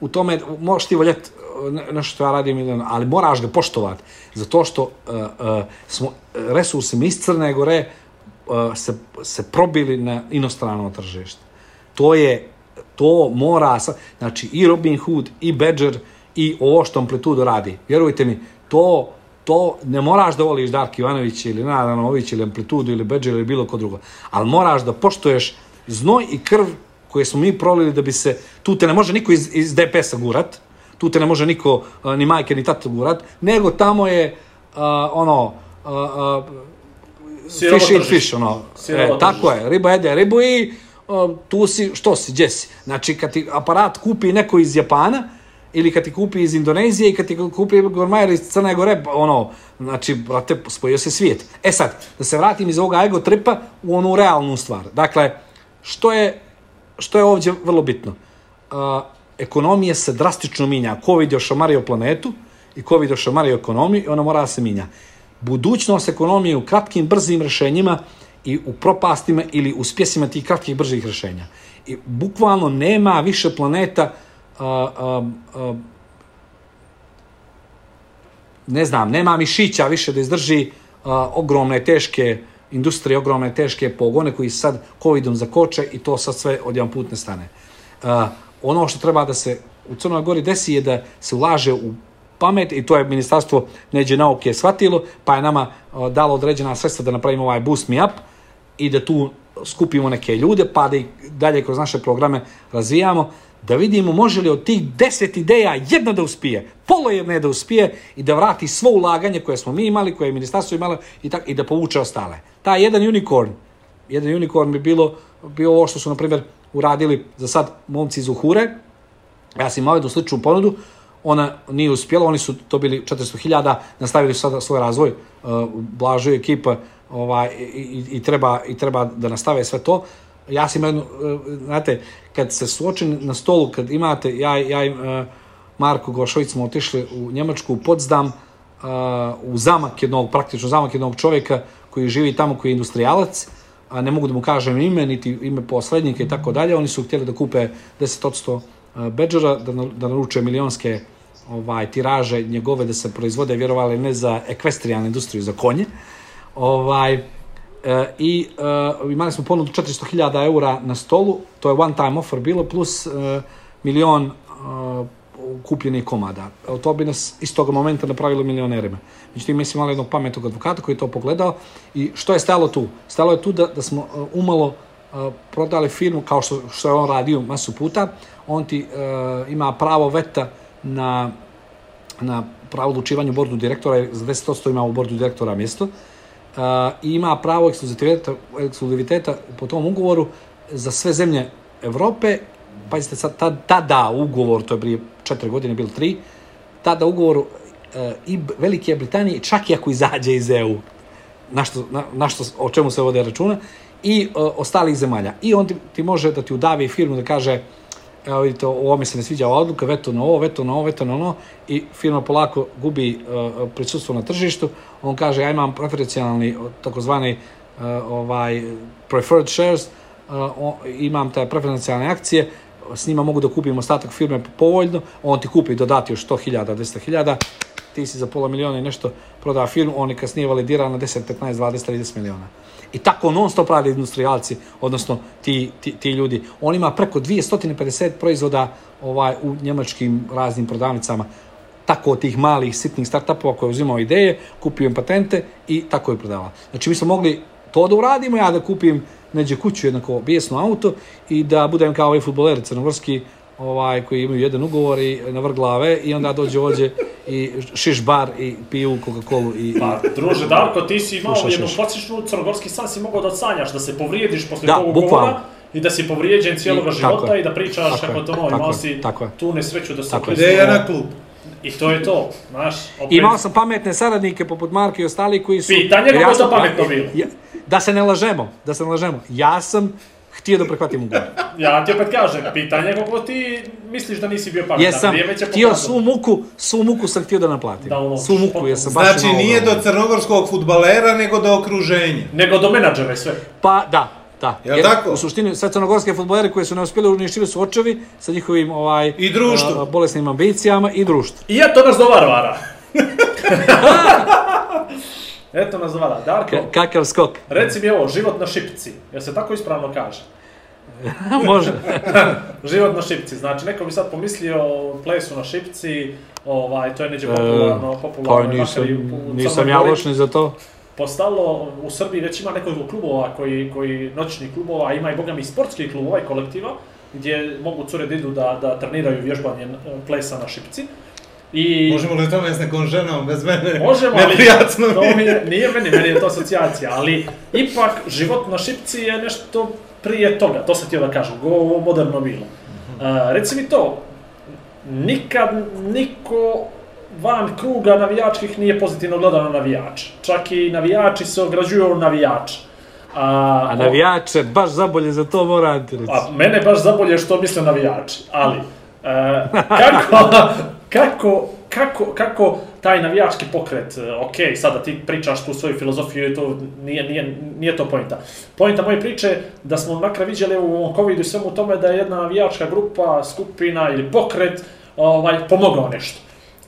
u tome, možeš ti voljeti uh, nešto što ja radim, ali moraš ga poštovati, zato što uh, uh, smo resursi iz Crne Gore uh, se, se probili na inostrano tržište. To je, to mora, znači i Robin Hood, i Badger, i ovo što Amplitudo radi. Vjerujte mi, to, to ne moraš da voliš Dark Ivanović ili Nadan Ović ili Amplitudo ili Badger ili bilo ko drugo, ali moraš da poštoješ znoj i krv koje smo mi prolili da bi se, tu te ne može niko iz, iz DPS-a gurat, tu te ne može niko, ni majke, ni tata gurat, nego tamo je, uh, ono, uh, uh, fish eat fish, ono, e, tako je, riba jede ribu i uh, tu si, što si, gdje si? Znači, kad ti aparat kupi neko iz Japana, ili kad ti kupi iz Indonezije i kad ti kupi Gormajer iz Crne Gore, ono, znači, brate, spojio se svijet. E sad, da se vratim iz ovoga ego tripa u onu realnu stvar. Dakle, što je što je ovdje vrlo bitno? Uh, ekonomija se drastično minja. Covid je ošamario planetu i Covid je ošamario ekonomiju i ona mora da se minja. Budućnost ekonomije u kratkim, brzim rešenjima i u propastima ili u spjesima tih kratkih, brzih rešenja. I bukvalno nema više planeta uh, uh, uh, ne znam, nema mišića više da izdrži uh, ogromne, teške industrije ogromne, teške pogone koji sad covidom zakoče i to sad sve odjedan put ne stane. Uh, ono što treba da se u Crnoj Gori desi je da se ulaže u pamet i to je ministarstvo neđe nauke shvatilo, pa je nama uh, dalo određena sredstva da napravimo ovaj Boost Me Up i da tu skupimo neke ljude, pa da ih dalje kroz naše programe razvijamo da vidimo može li od tih deset ideja jedna da uspije, polo jedne da uspije i da vrati svo ulaganje koje smo mi imali, koje je ministarstvo imalo i, tak, i da povuče ostale. Ta jedan unicorn, jedan unicorn bi bilo, bio ovo što su, na primjer, uradili za sad momci iz Uhure. Ja sam imao jednu sličnu ponudu, ona nije uspjela, oni su to bili 400.000, nastavili su sada svoj razvoj, uh, blažuje ekipa ovaj, i, i, i, treba, i treba da nastave sve to ja sam jednu, e, znate, kad se suočeni na stolu, kad imate, ja, ja i uh, Marko Gošović smo otišli u Njemačku, u Potsdam, u zamak jednog, praktično zamak jednog čovjeka koji živi tamo, koji je industrijalac, a ne mogu da mu kažem ime, niti ime poslednjika i tako dalje, oni su htjeli da kupe 10% Badgera, da, da naruče milionske ovaj, tiraže njegove da se proizvode, vjerovali ne za ekvestrijalnu industriju, za konje. Ovaj, e, I e, imali smo ponudu 400.000 eura na stolu, to je one time offer bilo, plus e, milion e, kupljenih komada. E, to bi nas iz toga momenta napravilo milionerima. Međutim, mi smo imali jednog pametnog advokata koji je to pogledao i što je stalo tu? Stalo je tu da, da smo uh, umalo uh, prodali firmu kao što, što je on radio masu puta. On ti uh, ima pravo veta na, na pravo odlučivanje u bordu direktora, za 10% ima u bordu direktora mjesto. I ima pravo ekskluziviteta, ekskluziviteta po tom ugovoru za sve zemlje Evrope. Pazite, sad, tada ugovor, to je prije četiri godine, bilo tri, tada ugovor i Velike Britanije, čak i ako izađe iz EU, na što, na, na što, o čemu se vode računa, i o, ostalih zemalja. I on ti, ti može da ti udavi firmu da kaže, evo vidite, ovo mi se ne sviđa odluka, veto na ovo, veto na ovo, veto na ono, i firma polako gubi uh, prisustvo na tržištu. On kaže, ja imam preferencijalni, takozvani uh, ovaj, preferred shares, uh, on, imam te preferencijalne akcije, s njima mogu da kupim ostatak firme povoljno, on ti kupi dodati još 100.000, 200.000, ti si za pola miliona i nešto prodao firmu, oni kasnije validira na 10, 15, 20, 30 miliona. I tako non stop radi industrijalci, odnosno ti, ti, ti ljudi. On ima preko 250 proizvoda ovaj, u njemačkim raznim prodavnicama tako tih malih sitnih startupova koje uzimao ideje, kupio im patente i tako je prodavao. Znači mi smo mogli to da uradimo, ja da kupim neđe kuću jednako bijesno auto i da budem kao ovaj futboler crnogorski ovaj, koji imaju jedan ugovor i na vrh glave i onda dođe ovdje i šiš bar i piju Coca-Colu i... Pa, druže, Darko, ti si imao jednu klasičnu crnogorski san, si mogao da sanjaš, da se povrijediš posle da, tog ugovora i da si povrijeđen cijeloga života je. i da pričaš kako to novo, imao si tu nesreću da se Gde je na klub? I to je to, znaš. Opet... Imao sam pametne saradnike poput Marka i ostali koji su... Pitanje kako je to pametno bilo? Da se ne lažemo, da se ne lažemo. Ja sam htio da prihvatim ugovor. ja ti opet kažem, pitanje kako ti misliš da nisi bio pametan. Jesam htio svu muku, svu muku sam htio da naplatim. Da uložiš. Svu muku, jesam baš Znači nije do crnogorskog futbalera, nego do okruženja. Nego do menadžera i sve. Pa da, da. Jel tako? U suštini, sve crnogorske futbolere koji su ne uspjeli uništili su očevi sa njihovim ovaj, I društvo. Uh, bolesnim ambicijama i društvo. I ja to nas do Varvara. Eto nas zvala. Darko. K kakav skok. Reci mi ovo, život na šipci. Jel se tako ispravno kaže? Može. život na šipci. Znači, neko bi sad pomislio o plesu na šipci, ovaj, to je neđe popularno, e, popularno. Pa nisam, nisam ja loš ni za to. Postalo, u Srbiji već ima nekoliko klubova, koji, koji noćni klubova, a ima i boga mi sportskih klubova i kolektiva, gdje mogu cure da idu da, da treniraju vježbanje plesa na šipci. I... Možemo li tome s nekom ženom, bez mene? Možemo, ali to mi je, nije meni, meni je to asocijacija, ali ipak život na šipci je nešto prije toga, to se htio da kažem, go moderno bilo. Uh, reci mi to, nikad niko van kruga navijačkih nije pozitivno gledao na navijač. Čak i navijači se ograđuju od navijača. A, a navijače baš zabolje za to mora ti reći. A mene baš zabolje što misle navijači, ali uh, kako, kako, kako, kako taj navijački pokret, e, ok, sada ti pričaš tu svoju filozofiju, to nije, nije, nije to pojenta. Pojenta moje priče da smo makar vidjeli u ovom COVID-u i svemu tome da je jedna navijačka grupa, skupina ili pokret ovaj, pomogao nešto.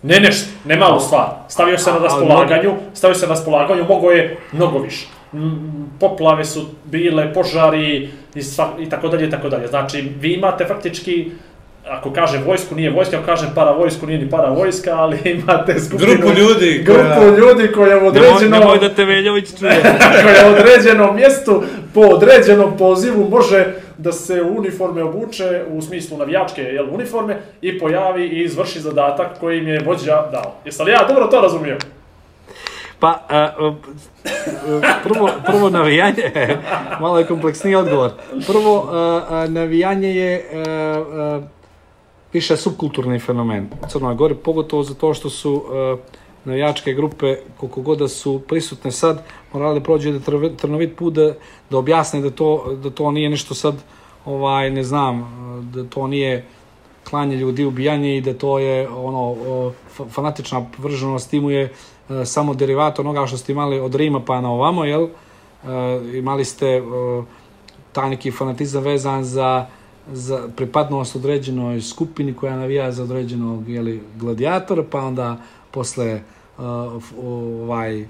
Ne nešto, ne malu stvar. Stavio se na raspolaganju, stavio se na raspolaganju, mogo je mnogo više. Poplave su bile, požari i, sva, i tako dalje i tako dalje. Znači, vi imate faktički ako kažem vojsku, nije vojska, ako kažem para vojsku, nije ni para vojska, ali imate skupinu... Grupu ljudi. Grupu koja... ljudi koja u određenom... Nemoj, da te Veljović čuje. koja u određenom mjestu, po određenom pozivu, može da se uniforme obuče, u smislu navijačke jel, uniforme, i pojavi i izvrši zadatak koji im je vođa dao. Jesi li ja dobro to razumio? Pa, uh, prvo, prvo navijanje, malo je kompleksniji odgovor. Prvo, uh, navijanje je uh, više subkulturni fenomen u Crnoj Gori, pogotovo zato što su uh, navijačke grupe, koliko god da su prisutne sad, morali da prođe da trnovit put da, da objasne da to, da to nije nešto sad, ovaj, ne znam, da to nije klanje ljudi, ubijanje i da to je ono, fanatična vrženost timu je e, samo derivat onoga što ste imali od Rima pa na ovamo, jel? E, imali ste taj neki fanatizam vezan za, za pripadnost određenoj skupini koja navija za određenog jeli, gladijatora, pa onda posle uh, ovaj,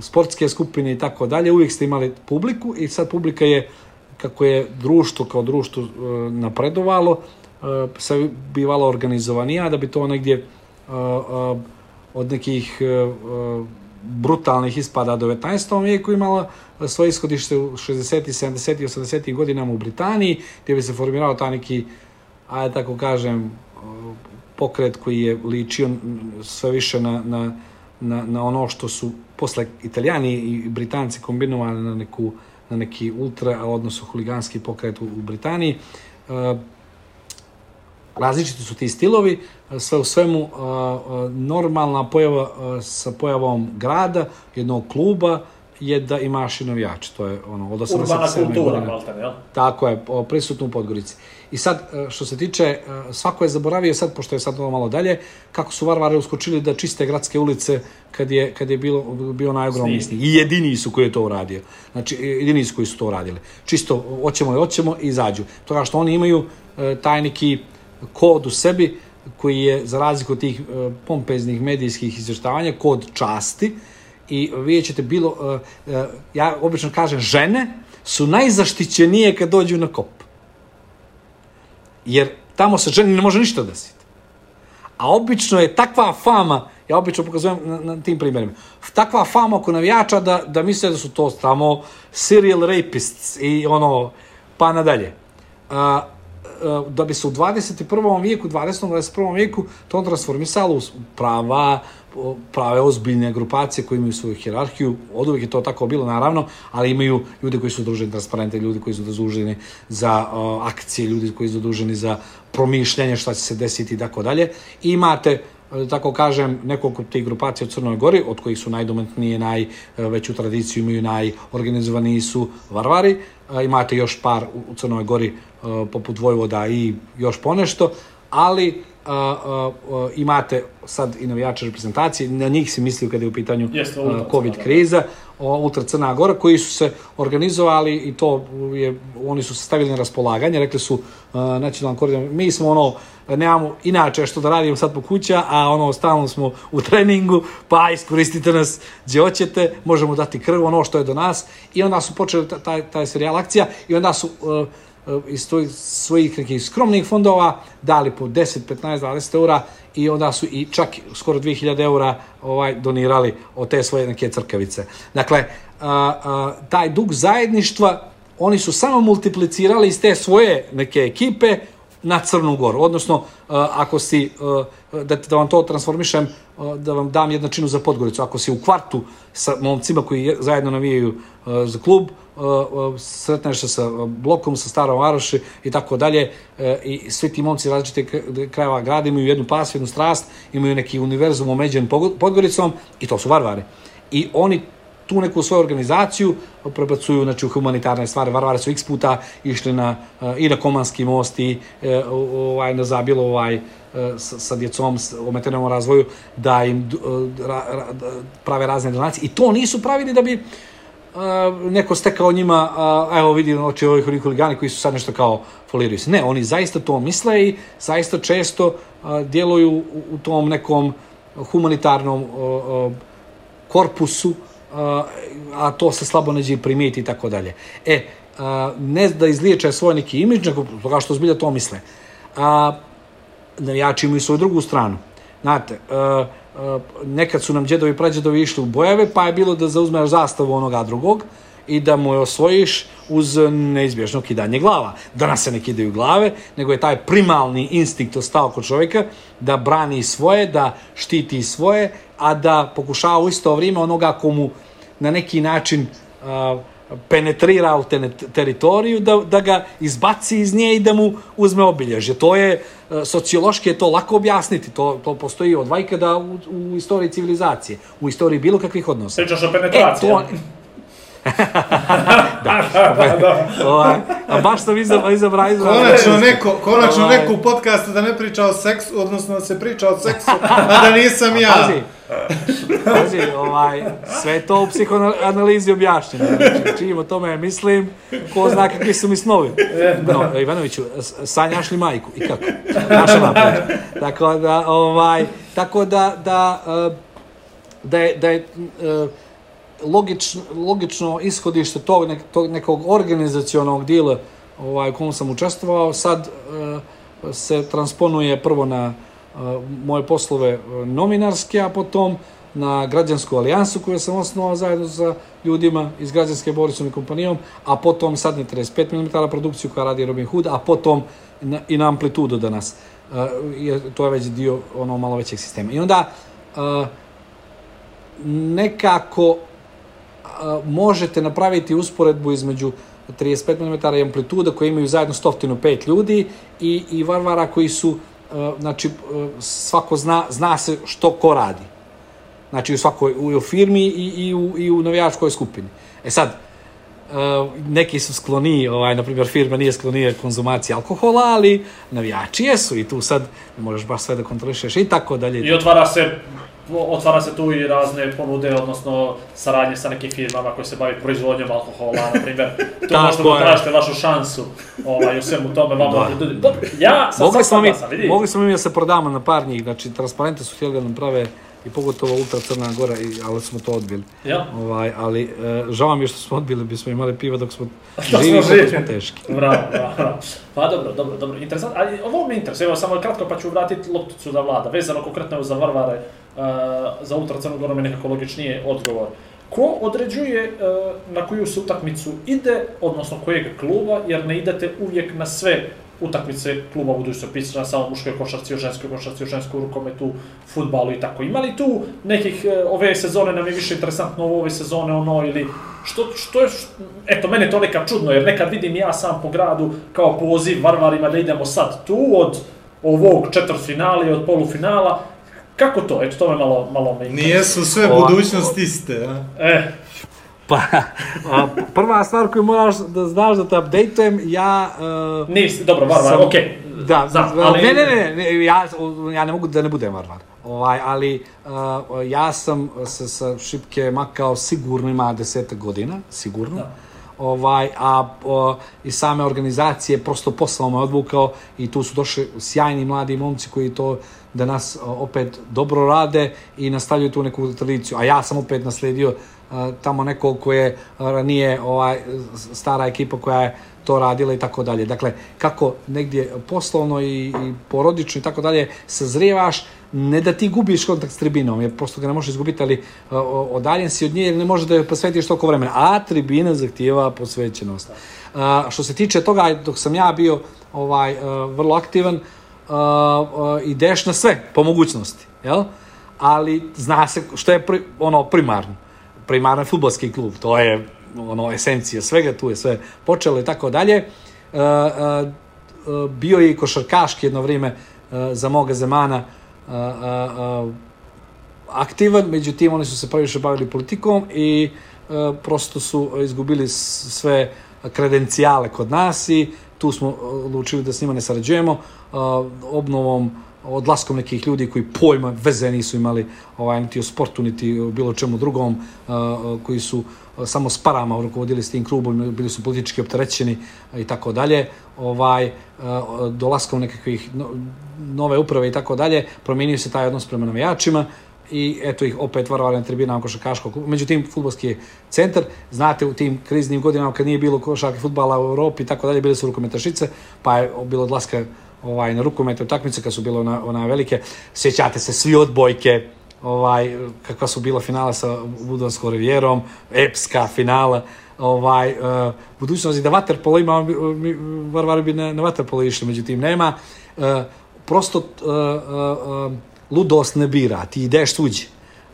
sportske skupine i tako dalje, uvijek ste imali publiku i sad publika je, kako je društvo kao društvo uh, napredovalo, uh, se bivalo organizovanija, da bi to negdje uh, uh, od nekih uh, brutalnih ispada do 19. vijeku imala svoje ishodište u 60. 70. i 80. godinama u Britaniji, gdje bi se formirao ta neki, ajde tako kažem, pokret koji je ličio sve više na, na, na, na ono što su posle Italijani i Britanci kombinovali na, neku, na neki ultra, odnosno huliganski pokret u, u Britaniji. E, različiti su ti stilovi, sve u svemu normalna pojava sa pojavom grada, jednog kluba, je da imaš i navijače. To je ono, od 87. Urbana kultura, Maltan, jel? Tako je, prisutno u Podgorici. I sad, e, što se tiče, e, svako je zaboravio sad, pošto je sad ovo malo dalje, kako su varvari uskočili da čiste gradske ulice kad je, kad je bilo, bio najogromniji snijeg. I jedini su koji je to uradio. Znači, jedini su koji su to uradili. Čisto, hoćemo i hoćemo i izađu. Toga što oni imaju e, taj neki kod u sebi, koji je, za razliku od tih pompeznih medijskih izvještavanja, kod časti, i vidjet ćete bilo, ja obično kažem, žene su najzaštićenije kad dođu na kop. Jer tamo se ženi ne može ništa desiti. A obično je takva fama, ja obično pokazujem na, na tim primjerima, takva fama oko navijača da, da misle da su to tamo serial rapists i ono, pa nadalje. A, da bi se u 21. vijeku, 20. 21. vijeku to transformisalo u prava, prave ozbiljne grupacije koje imaju svoju hjerarhiju, od uvijek je to tako bilo naravno, ali imaju ljudi koji su zaduženi transparente, ljudi koji su zaduženi za uh, akcije, ljudi koji su zaduženi za promišljanje šta će se desiti i tako dalje. I imate tako kažem, nekoliko tih grupacija u Crnoj Gori, od kojih su najdometnije, najveću tradiciju imaju, najorganizovaniji su Varvari. Imate još par u Crnoj Gori poput Vojvoda i još ponešto, ali a, a, a, imate sad i navijače reprezentacije, na njih se mislio kada je u pitanju Jeste, a, COVID kriza, o, Ultra Crna Gora, koji su se organizovali i to je, oni su se stavili na raspolaganje, rekli su a, nacionalnom koordinatom, mi smo ono, nemamo inače što da radimo sad po kuća, a ono, stalno smo u treningu, pa iskoristite nas gdje hoćete, možemo dati krv, ono što je do nas, i onda su počeli taj, taj serijal akcija i onda su uh, iz svojih nekih skromnih fondova dali po 10, 15, 20 eura i onda su i čak skoro 2000 eura ovaj, donirali od te svoje neke crkavice. Dakle, a, a, taj dug zajedništva oni su samo multiplicirali iz te svoje neke ekipe na Crnu Goru. Odnosno, ako si, da, da vam to transformišem, da vam dam jednačinu za Podgoricu. Ako si u kvartu sa momcima koji zajedno navijaju za klub, sretneš se sa blokom, sa starom Varoši i tako dalje i svi ti momci različite krajeva grada imaju jednu pas, jednu strast, imaju neki univerzum omeđen Podgoricom i to su varvari. I oni tu neku svoju organizaciju prebacuju znači, u humanitarne stvari. Varvari su x puta išli na, uh, i na Komanski most i uh, ovaj, na Zabilo ovaj, uh, sa, sa djecom ometenom razvoju da im ra, ra, prave razne donacije. I to nisu pravili da bi uh, neko stekao njima, uh, evo vidi oči ovih huligani koji su sad nešto kao foliraju se. Ne, oni zaista to misle i zaista često uh, djeluju u, u tom nekom humanitarnom korpusu a to se slabo neđe primijeti i tako dalje. E, ne da izliječe svoj neki imidž, nego toga što zbilja to misle. A, navijači imaju svoju drugu stranu. Znate, a, a, nekad su nam djedovi i prađedovi išli u bojeve, pa je bilo da zauzmeš zastavu onoga drugog i da mu je osvojiš uz neizbježno kidanje glava. Danas se ne kidaju glave, nego je taj primalni instinkt ostao kod čovjeka da brani svoje, da štiti svoje, a da pokušava u isto vrijeme onoga komu na neki način uh, penetrira u te teritoriju, da, da ga izbaci iz nje i da mu uzme obilježje. To je, uh, sociološki je to lako objasniti, to, to postoji od vajkada u, u istoriji civilizacije, u istoriji bilo kakvih odnosa. Pričaš o penetraciji. E, to, da, ovaj, a baš sam izabrao izabra, izabra, Konačno neko, konačno ovaj. neko u podcastu da ne priča o seksu, odnosno da se priča o seksu, a da nisam ja. Pazi, pazi, ovaj, sve to u psihoanalizi objašnjeno. Znači, čim o tome mislim, ko zna kakvi su mi snovi. No, Ivanoviću, sanjaš li majku? I kako? Naša napred. Tako da, ovaj, tako da, da, da je, da je logično, logično ishodište tog, nek, tog nekog organizacionog dijela ovaj, u kom sam učestvovao, sad uh, se transponuje prvo na uh, moje poslove novinarske, a potom na građansku alijansu koju sam osnovao zajedno sa ljudima iz građanske Borisom i kompanijom, a potom sad na 35 mm produkciju koja radi Robin Hood, a potom na, i na amplitudu danas. Je, to je već dio ono malo većeg sistema. I onda uh, nekako možete napraviti usporedbu između 35 mm i amplituda koji imaju zajedno stotinu pet ljudi i, i varvara koji su, znači, svako zna, zna se što ko radi. Znači, u svakoj, u, u firmi i, i, u, i u navijačkoj skupini. E sad, neki su skloni, ovaj, na primjer, firma nije sklonija konzumaciji alkohola, ali navijači jesu i tu sad možeš baš sve da kontrolišeš i tako dalje. I otvara se otvara se tu i razne ponude, odnosno saradnje sa nekim firmama koje se bavi proizvodnjom alkohola, na primjer. Tu možete da tražite vašu šansu ovaj, u svemu tome. Vama, da. Ja sam mogli smo mi, vidi. Mogli smo mi da se prodamo na par njih, znači transparente su htjeli da nam prave i pogotovo Ultra Crna Gora, ali smo to odbili. Ja. Ovaj, ali e, žao mi je što smo odbili, bismo imali piva dok smo živi, dok smo teški. Bravo, bravo. Pa dobro, dobro, dobro, interesant. Ali ovo me interesuje, evo samo kratko pa ću vratiti lopticu da vlada, vezano konkretno za Varvare, za Ultra Crnu Goru mi nekako logičnije odgovor. Ko određuje uh, na koju se utakmicu ide, odnosno kojeg kluba, jer ne idete uvijek na sve utakmice kluba budu se samo muškoj košarci, o ženskoj košarci, o ženskoj rukometu, futbalu i tako. Ima li tu nekih, e, ove sezone nam je više interesantno ovo ove sezone ono ili što, što je, što, eto, mene to nekad čudno, jer nekad vidim ja sam po gradu kao poziv varvarima da idemo sad tu od ovog četvrtfinala i od polufinala, Kako to? Eto, to me malo, malo me Nijesu sve budućnosti iste, a? E, Pa, a, prva stvar koju moraš da znaš da te updateujem, ja... Uh, Nis, dobro, varvar, okej. Okay. Da, Znam, ali... ne, ne, ne, ne, ja, ja ne mogu da ne budem varvar. Ovaj, ali uh, ja sam se sa Šipke makao sigurno ima deseta godina, sigurno. Da. Ovaj, a o, i same organizacije prosto poslao me odvukao i tu su došli sjajni mladi momci koji to da nas opet dobro rade i nastavljaju tu neku tradiciju. A ja sam opet nasledio tamo nekog ko je ranije ovaj, stara ekipa koja je to radila i tako dalje. Dakle, kako negdje poslovno i, i porodično i tako dalje sazrijevaš, ne da ti gubiš kontakt s tribinom, jer prosto ga ne možeš izgubiti, ali uh, odaljen si od nje jer ne možeš da joj posvetiš toliko vremena. A tribina zahtijeva posvećenost. Uh, što se tiče toga, dok sam ja bio ovaj vrlo aktivan, ideš na sve, po mogućnosti, jel? Ali zna se što je pri, ono primarno primarno futbolski klub, to je ono esencija svega, tu je sve počelo i tako dalje. Uh, uh, bio je i košarkaški jedno vrijeme uh, za moga zemana aktivan, međutim oni su se previše bavili politikom i prosto su izgubili sve kredencijale kod nas i tu smo odlučili da s njima ne sarađujemo. Uh, obnovom odlaskom nekih ljudi koji pojma veze nisu imali ovaj, niti o sportu, niti o bilo čemu drugom, uh, koji su samo s parama rukovodili s tim klubom, bili su politički opterećeni i tako dalje. Ovaj, dolaskom nekakvih no, nove uprave i tako dalje, promijenio se taj odnos prema navijačima i eto ih opet varovali na tribinama košarkaškog kluba. Međutim, futbolski centar, znate, u tim kriznim godinama kad nije bilo košarke futbala u Europi i tako dalje, bile su rukometašice, pa je bilo odlaska ovaj, na rukometne utakmice kad su bile ona, ona velike. Sjećate se svi odbojke, ovaj, kakva su bila finala sa Budanskom rivijerom, epska finala, ovaj, uh, budućnosti da Waterpolo ima, mi, Varvari bi na, na Waterpolo išli, međutim nema. Uh, prosto uh, uh, uh, ludost ne bira, ti ideš tuđi,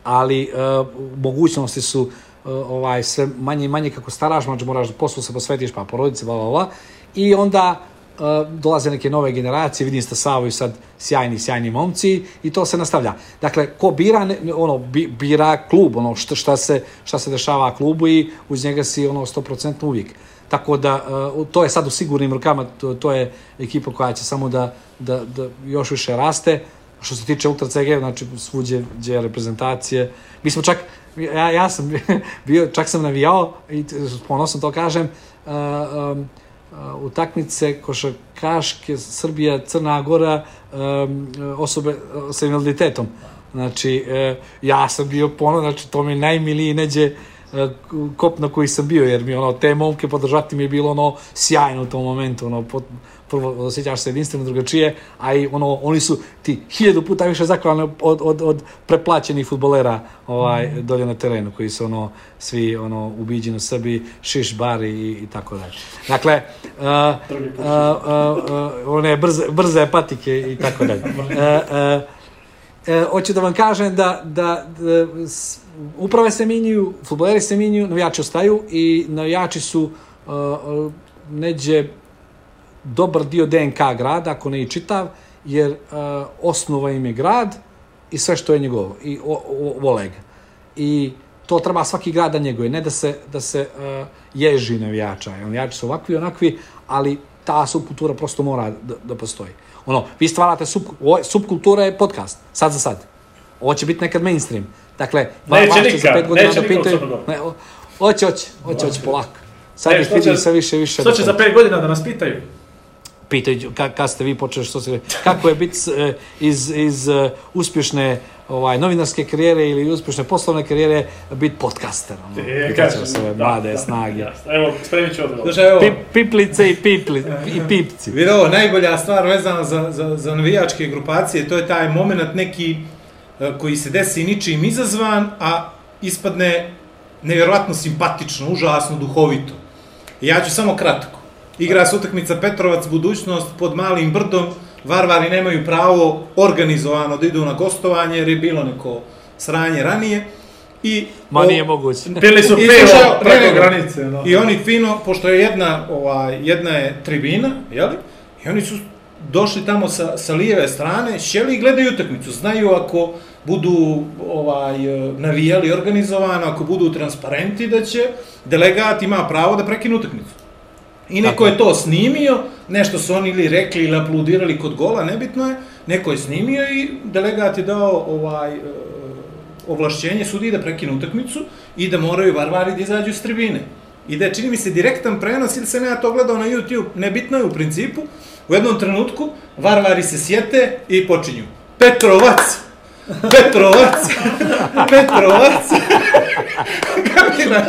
ali uh, mogućnosti su uh, ovaj sve manje i manje kako staraš, znači moraš da poslu se posvetiš, pa porodice, bla, bla, bla. I onda dolaze neke nove generacije, vidim ste Savo i sad sjajni, sjajni momci i to se nastavlja. Dakle, ko bira, ono, bira klub, ono, šta, šta, se, šta se dešava klubu i uz njega si ono 100% uvijek. Tako da, to je sad u sigurnim rukama, to, to je ekipa koja će samo da, da, da još više raste. Što se tiče Ultra CG, znači svuđe gdje reprezentacije. Mi smo čak, ja, ja sam bio, čak sam navijao i ponosno to kažem, uh, um, utakmice košarkaške Srbija, Crna Gora, um, osobe sa invaliditetom. Znači, uh, ja sam bio ponos, znači to mi najmiliji neđe uh, kop na koji sam bio, jer mi ono, te momke podržati mi je bilo ono sjajno u tom momentu, ono, pot, prvo osjećaš se jedinstveno drugačije, a i ono, oni su ti hiljadu puta više zahvalni od, od, od preplaćenih futbolera ovaj, mm. dolje na terenu, koji su ono, svi ono, ubiđeni u sebi, šiš, bar i, i tako dalje. Dakle, uh, uh, uh, one brze, brze patike i tako dalje. Uh, uh, hoću da vam kažem da, da, da uprave se minjuju, futboleri se minjuju, navijači ostaju i navijači su uh, neđe dobar dio DNK grada, ako ne i čitav, jer uh, osnova im je grad i sve što je njegovo, i vole ga. I to treba svaki grad da njeguje, ne da se, da se uh, ježi navijača. Navijači su ovakvi i onakvi, ali ta subkultura prosto mora da, da postoji. Ono, vi stvarate sub, subkultura je podcast, sad za sad. Ovo će biti nekad mainstream. Dakle, neće nikad, za pet godina neće da pitaju, ne, hoće, hoće, hoće, hoće polako. Sad ih vidim sve više više. Što će za pet godina da nas pitaju? Pitaju kad ste vi počeli što se kako je biti e, iz, iz uh, uspješne ovaj novinarske karijere ili uspješne poslovne karijere biti podcaster ono. E, se da, mlade da, snage. da, evo spremit ću odgovor. Pip, piplice i pipli i pipci. Vidi ovo najbolja stvar vezana za, za, za navijačke grupacije to je taj moment neki koji se desi ničim izazvan a ispadne nevjerovatno simpatično užasno duhovito. Ja ću samo kratko Igra se utakmica Petrovac budućnost pod malim brdom. Varvari nemaju pravo organizovano da idu na gostovanje jer je bilo neko sranje ranije. I Ma nije moguće. Pili su pivo preko granice. No. I oni fino, pošto je jedna, ovaj, jedna je tribina, jeli? I oni su došli tamo sa, sa lijeve strane, šeli i gledaju utakmicu. Znaju ako budu ovaj navijali organizovano, ako budu transparenti da će delegat ima pravo da prekine utakmicu. I neko je to snimio, nešto su oni ili rekli ili apludirali kod gola, nebitno je, neko je snimio i delegat je dao ovaj, e, ovlašćenje sudi da prekinu utakmicu i da moraju varvari da izađu s tribine. I da je, čini mi se, direktan prenos ili sam ja to gledao na YouTube, nebitno je u principu, u jednom trenutku varvari se sjete i počinju. Petrovac! Petrovac! Petrovac! Kapiraš?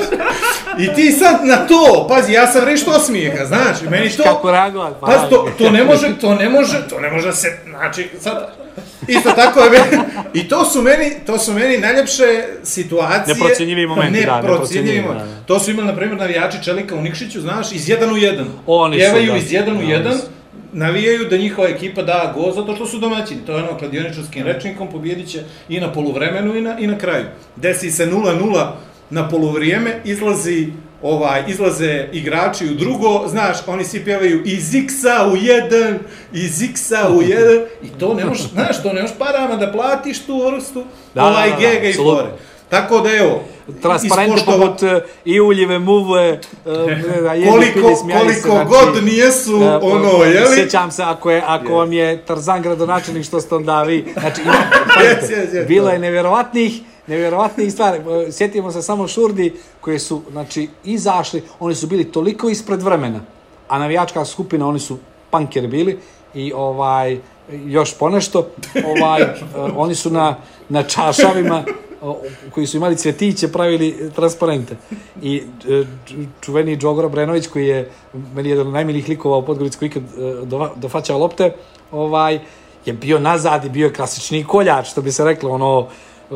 I ti sad na to, pazi, ja sam rešto osmijeha, znaš, meni to... Kako reagovat, pa. Pazi, to, to ne može, to ne može, to ne može se, znači, sad, isto tako je meni, i to su meni, to su meni najljepše situacije. Neprocjenjivi momenti, ne, da, neprocjenjivi momenti. Da, da. To su imali, na primjer, navijači Čelika u Nikšiću, znaš, iz jedan u jedan. Oni su, Pjevaju da. iz jedan u da, jedan, navijaju da njihova ekipa da go zato što su domaćini. To je ono kladioničarskim rečnikom, pobjedit će i na poluvremenu i na, i na kraju. Desi se 0-0 na polovrijeme, izlazi ovaj, izlaze igrači u drugo, znaš, oni svi pjevaju iz X-a u jedan, iz X-a u jedan, i to ne možeš, znaš, to ne možeš parama da platiš tu vrstu, da, ovaj da, da, gega i fore. Tako da evo, transparentno poput uh, i uljive muve, uh, koliko, koliko znači, god nijesu, uh, ono, jeli? Sjećam se, ako, je, ako yes. vam je Tarzan gradonačelnik što ste onda vi, znači, ima, yes, yes, yes, bilo je nevjerovatnih, nevjerovatnih stvari. Sjetimo se samo Šurdi koje su, znači, izašli, oni su bili toliko ispred vremena, a navijačka skupina, oni su pankeri bili i ovaj, još ponešto, ovaj, oni su na, na čašavima koji su imali cvjetiće, pravili transparente. I e, čuveni Džogora Brenović, koji je meni jedan od najmilijih likova u Podgorici koji ikad e, dofaćao lopte, ovaj, je bio nazad i bio je klasični koljač, što bi se reklo, ono,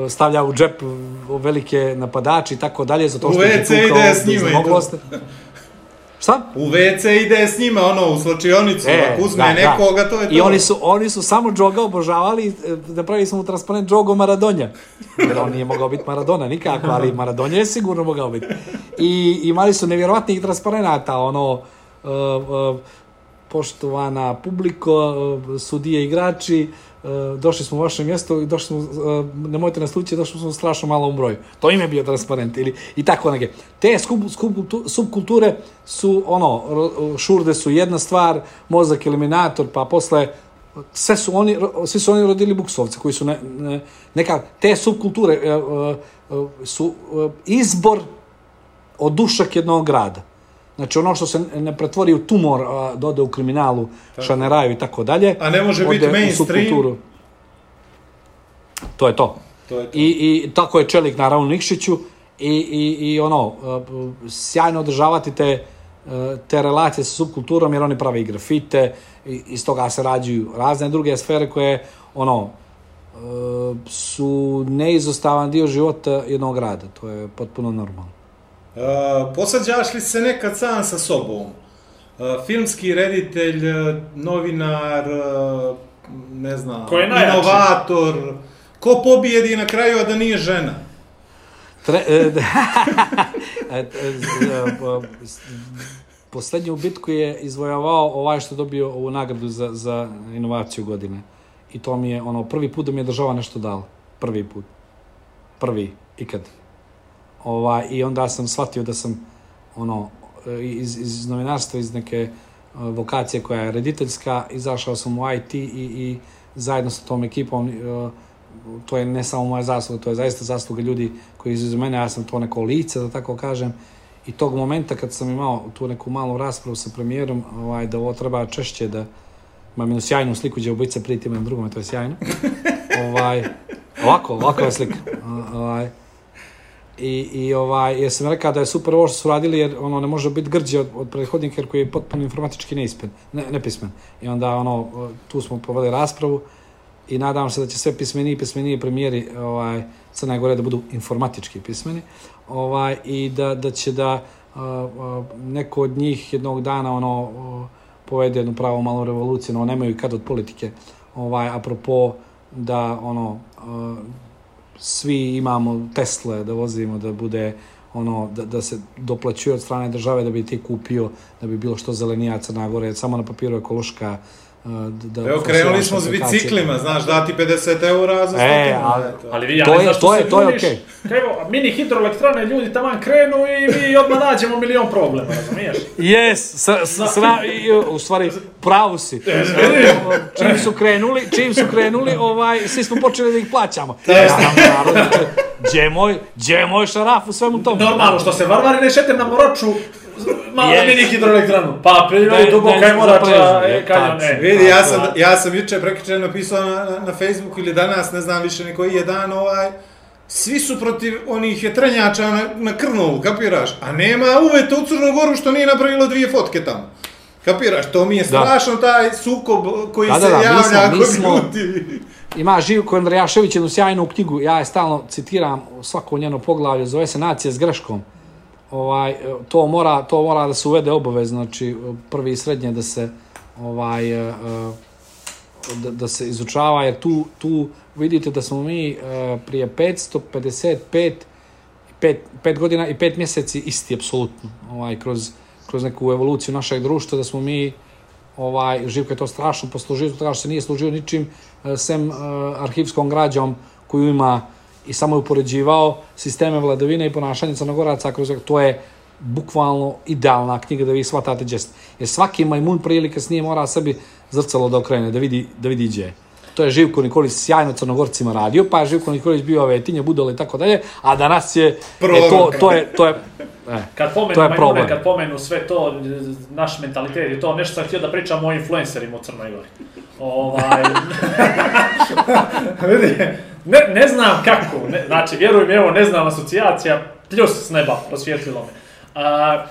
stavlja u džep velike napadači i tako dalje, zato što je tukao s njima Šta? U WC ide s njima, ono, u slačionicu, e, ako uzme da, da. nekoga, da. to je to. I oni su, oni su samo džoga obožavali, da pravi smo mu transparent džogo Maradonja. Jer on nije mogao biti Maradona nikako, ali Maradonja je sigurno mogao biti. I imali su nevjerovatnih transparenata, ono, uh, uh, poštovana publiko, sudije igrači, došli smo u vaše mjesto i došli smo, nemojte nas tući, došli smo u strašno malom broju. To im je bio transparent ili i tako neke. Te subkulture su ono, šurde su jedna stvar, mozak eliminator, pa posle sve su oni, svi su oni rodili buksovce koji su ne, ne, neka, te subkulture su izbor od dušak jednog grada. Znači ono što se ne pretvori u tumor, a dode u kriminalu, tako. šaneraju i tako dalje. A ne može biti mainstream. To je to. to, je to. I, I tako je Čelik naravno Nikšiću i, i, i ono, sjajno održavati te, te relacije sa subkulturom jer oni prave i grafite, i iz toga se rađuju razne druge sfere koje ono, su neizostavan dio života jednog grada. To je potpuno normalno. Uh, posađaš li se nekad sam sa sobom? Uh, filmski reditelj, novinar, uh, ne znam, ko je inovator, ko pobijedi na kraju, a da nije žena? Tre, Poslednju bitku je izvojavao ovaj što dobio ovu nagradu za, za inovaciju godine. I to mi je, ono, prvi put da mi je država nešto dala. Prvi put. Prvi, ikad. Ovaj, I onda sam shvatio da sam ono, iz, iz novinarstva, iz neke uh, vokacije koja je rediteljska, izašao sam u IT i, i zajedno sa tom ekipom, uh, to je ne samo moja zasluga, to je zaista zasluga ljudi koji izuze mene, ja sam to neko lice, da tako kažem, i tog momenta kad sam imao tu neku malu raspravu sa premijerom, ovaj, da ovo treba češće da imam jednu sjajnu sliku obojice pritima drugome, to je sjajno. ovaj, ovako, ovako je slika. Ovaj, I, i ovaj, ja sam rekao da je super ovo što su radili, jer ono ne može biti grđe od, od prethodnika, jer koji je potpuno informatički neispen, ne, nepismen. I onda ono, tu smo poveli raspravu i nadam se da će sve pismeniji i pismeniji premijeri ovaj, Crne Gore da budu informatički pismeni ovaj, i da, da će da uh, uh, neko od njih jednog dana ono uh, povede jednu pravu malu revoluciju, no nemaju kad od politike, ovaj, apropo da ono svi imamo Tesle da vozimo, da bude ono, da, da se doplaćuje od strane države da bi ti kupio, da bi bilo što zelenija Crna Gora, samo na papiru ekološka, da Evo, krenuli smo s biciklima, znaš, dati 50 eura za e, ali, ali vi, ja to ne znaš što se to je okej. Okay. Evo, mini hidroelektrane, ljudi tamo krenu i mi odmah nađemo milion problema, razumiješ? Yes, sa, sa, sa, i, u stvari, pravo si. Čim su krenuli, čim su krenuli, ovaj, svi smo počeli da ih plaćamo. Ja, Gdje moj, gdje moj šaraf u svemu tomu? Normalno, što se varvari ne šete na moroču, malo yes. mini hidroelektranu. Pa, primaju duboka je morača, e, kanjon, e. Vidi, ja sam, ja sam juče prekričeno napisao na, na, na Facebooku ili danas, ne znam više ni koji je dan, ovaj, svi su protiv onih jetrenjača na, na Krnovu, kapiraš? A nema uveta u Crnu Goru što nije napravilo dvije fotke tamo. Kapiraš, to mi je strašno da. taj sukob koji da, se da, da, javlja smo, kod ljudi. Ima Živko Andrejašević jednu sjajnu knjigu, ja je stalno citiram svako njeno poglavlje, zove se Nacija s greškom ovaj, to, mora, to mora da se uvede obavezno, znači prvi i srednje da se ovaj, eh, eh, da, da se izučava, jer tu, tu vidite da smo mi eh, prije 555 5, 5 godina i 5 mjeseci isti, apsolutno, ovaj, kroz, kroz neku evoluciju našeg društva, da smo mi ovaj, Živko je to strašno poslužio, tako što se nije služio ničim, sem arhivskom građom koju ima i samo je upoređivao sisteme vladavine i ponašanje crnogoraca kroz to je bukvalno idealna knjiga da vi shvatate džest. Jer svaki majmun prije ili kasnije mora sebi zrcalo da okrene, da vidi, da vidi gdje To je Živko Nikolić sjajno crnogorcima radio, pa je Živko Nikolić bio ove tinje, budole i tako dalje, a danas je, e, to, to je, to je, e, kad pomenu to je majmune, problem. kad pomenu sve to, naš mentalitet i to, nešto sam htio da pričam o influencerima u Crnoj Gori. Ovaj... vidi, Ne, ne znam kako, ne, znači, vjerujem, evo, ne znam, asocijacija, pljus s neba, prosvjetlilo me. A,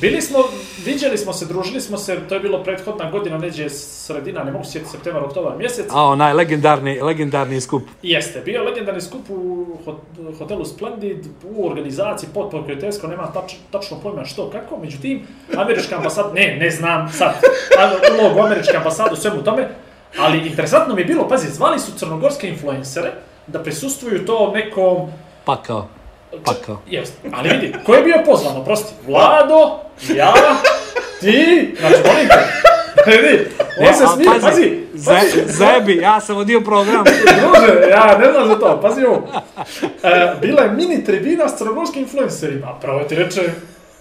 bili smo, viđali smo se, družili smo se, to je bilo prethodna godina, neđe sredina, ne mogu sjetiti, septembar, oktobar, mjesec. A, onaj legendarni, legendarni skup. Jeste, bio legendarni skup u hotelu Splendid, u organizaciji potpuno prijateljsko, nema tač, tačno pojma što, kako, međutim, američka ambasada, ne, ne znam sad, ulogu američke ambasade u svemu tome, ali interesantno mi je bilo, pazi, zvali su crnogorske influencere, da prisustvuju to nekom... Pakao. Pakao. Jeste. Ali vidi, ko je bio pozvan, oprosti? Vlado, ja, ti, znači, molim te. Vidi, on se smije, pazi, pazi. Zebi, ja sam odio program. Druže, ja ne znam za to, pazi ovo. E, bila je mini tribina s crnogorskim influencerima, pravo ti reče,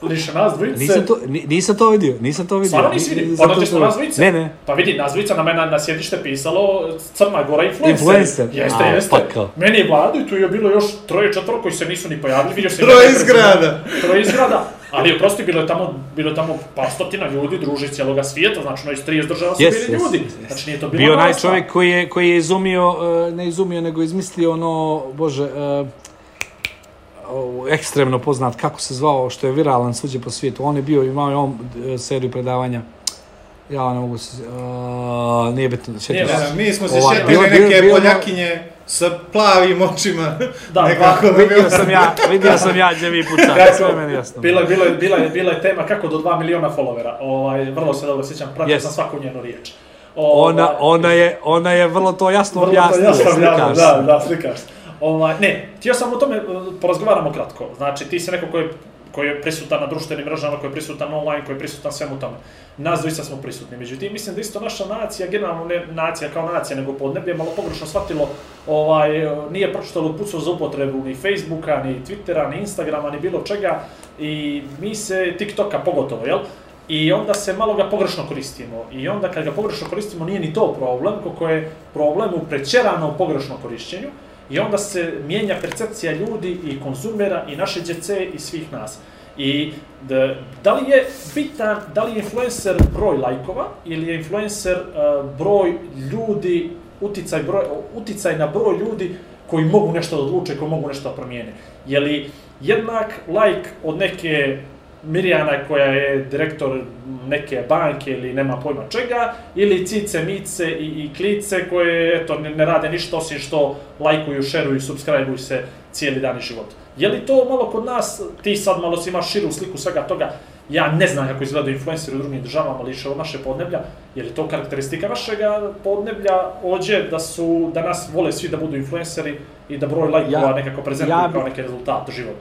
Liša nas dvojice. Nisam to, nisam to vidio, nisam to vidio. Stvarno nisi vidio? Dođeš smo nas dvojice? Ne, ne. Pa vidi, nas dvojica na mene na sjedište pisalo Crna Gora influencer. Influencer. Jeste, A, jeste. pa kao. Meni je vladu i tu je bilo još troje, četvoro koji se nisu ni pojavili. Vidio se Troje iz grada. Troje iz grada. Ali oprosti, bilo je tamo, bilo je tamo par stotina ljudi, druži cijeloga svijeta, znači no iz 30 država su Yes, bili yes, ljudi. yes. Znači nije to bilo Bio onaj čovjek koji je, koji je izumio, uh, ne izumio, nego izmislio ono, bože, uh, ekstremno poznat, kako se zvao, što je viralan svuđe po svijetu. On je bio, imao je on e, seriju predavanja. Ja ne mogu se... Uh, nije bitno, se. ne, mi smo se Ovaj, šetili bilo- bilo- neke bilo- poljakinje sa plavim očima. Da, nekako da, mi je bilo- Vidio sam ja, vidio sam ja gdje vi pucate, sve meni jasno. Bila bila, bila, je, bila je tema kako do 2 miliona followera. Ovaj, vrlo se dobro sjećam, pratio Yes. sam svaku njenu riječ. Ovaj, Ona, ona, je, ona je vrlo to jasno Vrlo to objasnila, jasno objavljeno, slikaš Da, da, slikaš. Ovaj, ne, htio sam o tome, e, porazgovaramo kratko. Znači, ti si neko koji je, koji je prisutan na društvenim mrežama, koji je prisutan online, koji je prisutan svemu tome. Nas dvojica smo prisutni. Međutim, mislim da isto naša nacija, generalno ne nacija kao nacija, nego podneblje, malo pogrešno shvatilo, ovaj, e, nije pročitalo pucao za upotrebu ni Facebooka, ni Twittera, ni Instagrama, ni bilo čega. I mi se, TikToka pogotovo, jel? I onda se malo ga pogrešno koristimo. I onda kad ga pogrešno koristimo nije ni to problem, koliko je problem u prećeranom pogrešnom korišćenju. I onda se mijenja percepcija ljudi i konzumera i naše djece i svih nas. I da, da li je bitan, da li je influencer broj lajkova ili je influencer uh, broj ljudi, uticaj, broj, uticaj na broj ljudi koji mogu nešto da odluče, koji mogu nešto da promijene. Je li jednak like od neke Mirjana koja je direktor neke banke ili nema pojma čega, ili cice, mice i, i klice koje eto, ne, ne rade ništa osim što lajkuju, šeruju, subscribe se cijeli dan i život. Je li to malo kod nas, ti sad malo si imaš širu sliku svega toga, ja ne znam kako izgledaju influenceri u drugim državama, ali išao naše podneblja, je li to karakteristika našega podneblja ođe da su, da nas vole svi da budu influenceri i da broj lajkova Ja- nekako prezentuju ja kao neki rezultat života?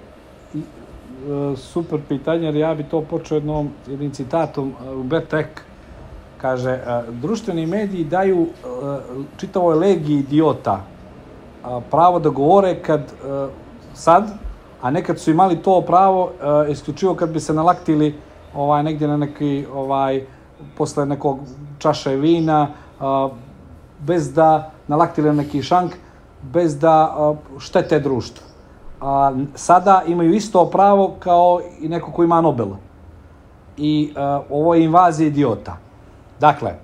Super pitanje, jer ja bi to počeo jednom, jednim citatom e, Robert Eck. Kaže, e, društveni mediji daju e, čitavoj legiji idiota pravo da govore kad sad, a nekad su imali to pravo isključivo kad bi se nalaktili ovaj negdje na neki ovaj posle nekog čaše vina bez da nalaktili na neki šank bez da štete društvu. A, sada imaju isto pravo kao i neko ko ima Nobel. I a, ovo je invazija idiota. Dakle,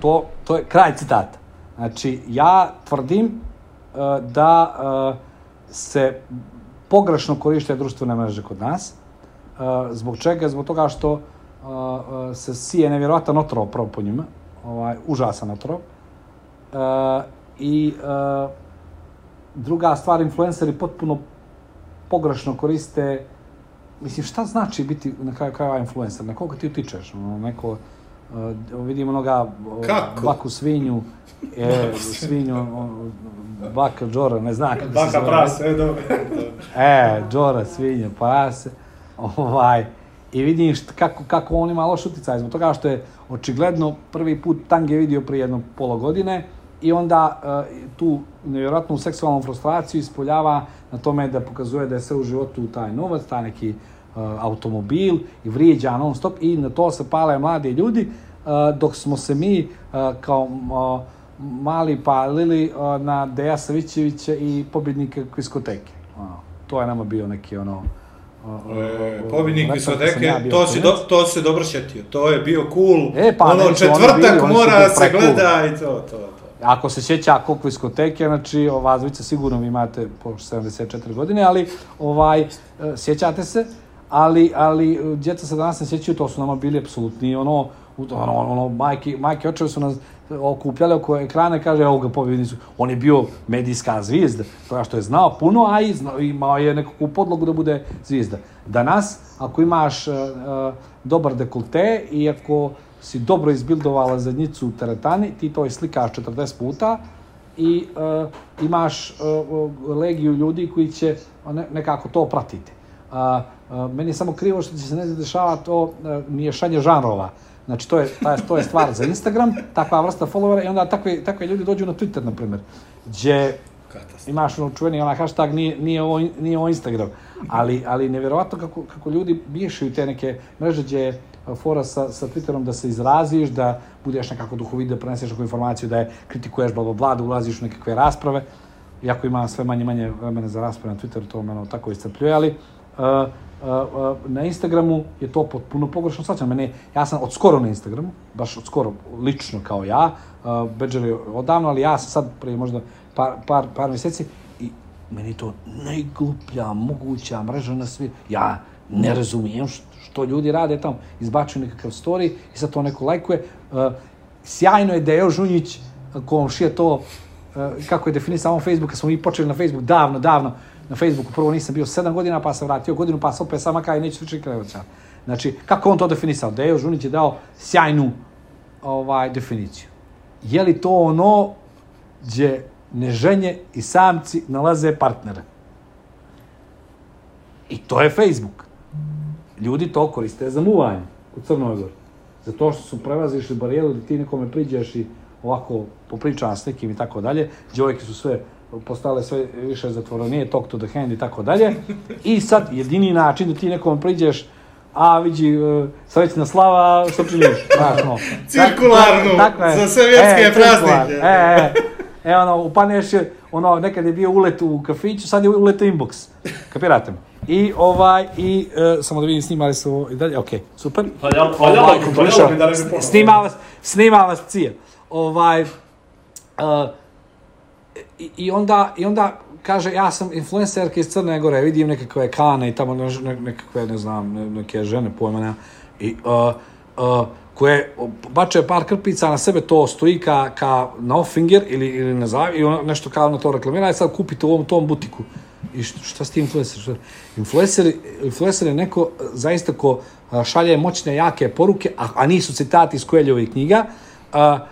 to, to je kraj citata. Znači, ja tvrdim a, da a, se pogrešno koriste društvene mreže kod nas. A, zbog čega? Zbog toga što a, a, se sije nevjerojatan otrov prvo po njima. Ovaj, užasan otrov. A, I a, druga stvar, influenceri potpuno pogrešno koriste Mislim, šta znači biti na kraju krajeva influencer? Na koga ti utičeš? Ono, neko, uh, vidimo onoga uh, Kako? baku svinju, e, svinju, uh, baka Džora, ne znam kako Baka prase, e, dobro. E, Džora, svinja, prase, ovaj, i vidim št, kako, kako on ima loš uticaj, zbog toga što je očigledno prvi put Tange vidio prije jedno pola godine i onda uh, tu nevjerojatnu seksualnu frustraciju ispoljava na tome da pokazuje da je sve u životu taj novac, taj neki uh, automobil i vrijeđa non stop i na to se pale mladi ljudi, uh, dok smo se mi kao mali palili na Deja Savićevića i pobjednike kviskoteke. Ono, to je nama bio neki ono... E, Pobjednik sam ja to si, do, to si dobro šetio. To je bio cool. E, pa, ono, četvrtak su mora se pre cool. gleda i to, to. Ako se sjeća koliko diskoteke, znači ova dvojica sigurno vi imate po 74 godine, ali ovaj, e, sjećate se, ali, ali e, djeca se danas ne sjećaju, to su nama bili apsolutni, ono, ono, ono, majke, majke očevi su nas okupljali oko ekrana i kaže, evo ga pobjednicu. On je bio medijska zvijezda, toga što je znao puno, a i znao, imao je nekakvu podlogu da bude zvijezda. Danas, ako imaš uh, dobar dekolte i ako si dobro izbildovala zadnjicu u teretani, ti to i slikaš 40 puta i uh, imaš uh, legiju ljudi koji će ne, nekako to pratiti. Uh, uh, meni je samo krivo što će se ne dešava to uh, miješanje žanrova. Znači, to je, ta, to je stvar za Instagram, takva vrsta followera i onda takve, takve ljudi dođu na Twitter, na primjer, gdje imaš ono čuveni onaj hashtag nije, nije, ovo, nije ovo Instagram, ali, ali nevjerovatno kako, kako ljudi miješaju te neke mreže gdje je fora sa, sa Twitterom da se izraziš, da budeš nekako duhovit, da preneseš neku informaciju, da je kritikuješ, bla, bla, bla, da ulaziš u nekakve rasprave, iako ima sve manje manje vremena za rasprave na Twitteru, to me tako iscrpljuje, ali uh, uh, na Instagramu je to potpuno pogrešno svaćan. Mene, ja sam od skoro na Instagramu, baš od skoro, lično kao ja, uh, Badger je odavno, ali ja sam sad prije možda par, par, par mjeseci i meni to najgluplja moguća mreža na svi. Ja ne razumijem što ljudi rade tamo. Izbačuju nekakav story i sad to neko lajkuje. Uh, sjajno je Deo Žunjić, komšija to, uh, kako je definisao on Facebook, kad smo mi počeli na Facebook davno, davno, na Facebooku, prvo nisam bio sedam godina, pa sam vratio godinu, pa sam opet sama kaj neću sličiti krevaća. Znači, kako on to definisao? Deo Žunić je dao sjajnu ovaj, definiciju. Je li to ono gdje neženje i samci nalaze partnere? I to je Facebook. Ljudi to koriste za muvanje u Crnoj Gori. Zato što su prevazišli barijeru da ti nekome priđeš i ovako popričavam s nekim i tako dalje. Djevojke su sve postale sve više zatvorenije, talk to the hand i tako dalje. I sad, jedini način da ti nekom priđeš, a vidi, uh, srećna slava, što činiš? Znaš, no. Cirkularnu, tak, tak, za sve vjetske e, praznike. E, e, e, ono, upaneš, ono, nekad je bio ulet u kafiću, sad je ulet u inbox. Kapirate me? I ovaj, i, uh, samo da vidim, snimali su i dalje, okej, okay, super. Pa ja, pa ja, pa ja, snima vas, snima vas cije. Ovaj, uh, i, i, onda, I onda kaže, ja sam influencerka iz Crne Gore, vidim nekakve kane i tamo nekakve, ne znam, neke žene pojma, i uh, uh, koje bače par krpica na sebe, to stoji ka, ka na off-finger ili, ili ne znam, i ono, nešto kao na to reklamira, i sad kupite u ovom tom butiku. I šta, šta s tim influencer? Influencer, influencer je neko zaista ko šalje moćne, jake poruke, a, a nisu citati iz Koeljove knjiga, a,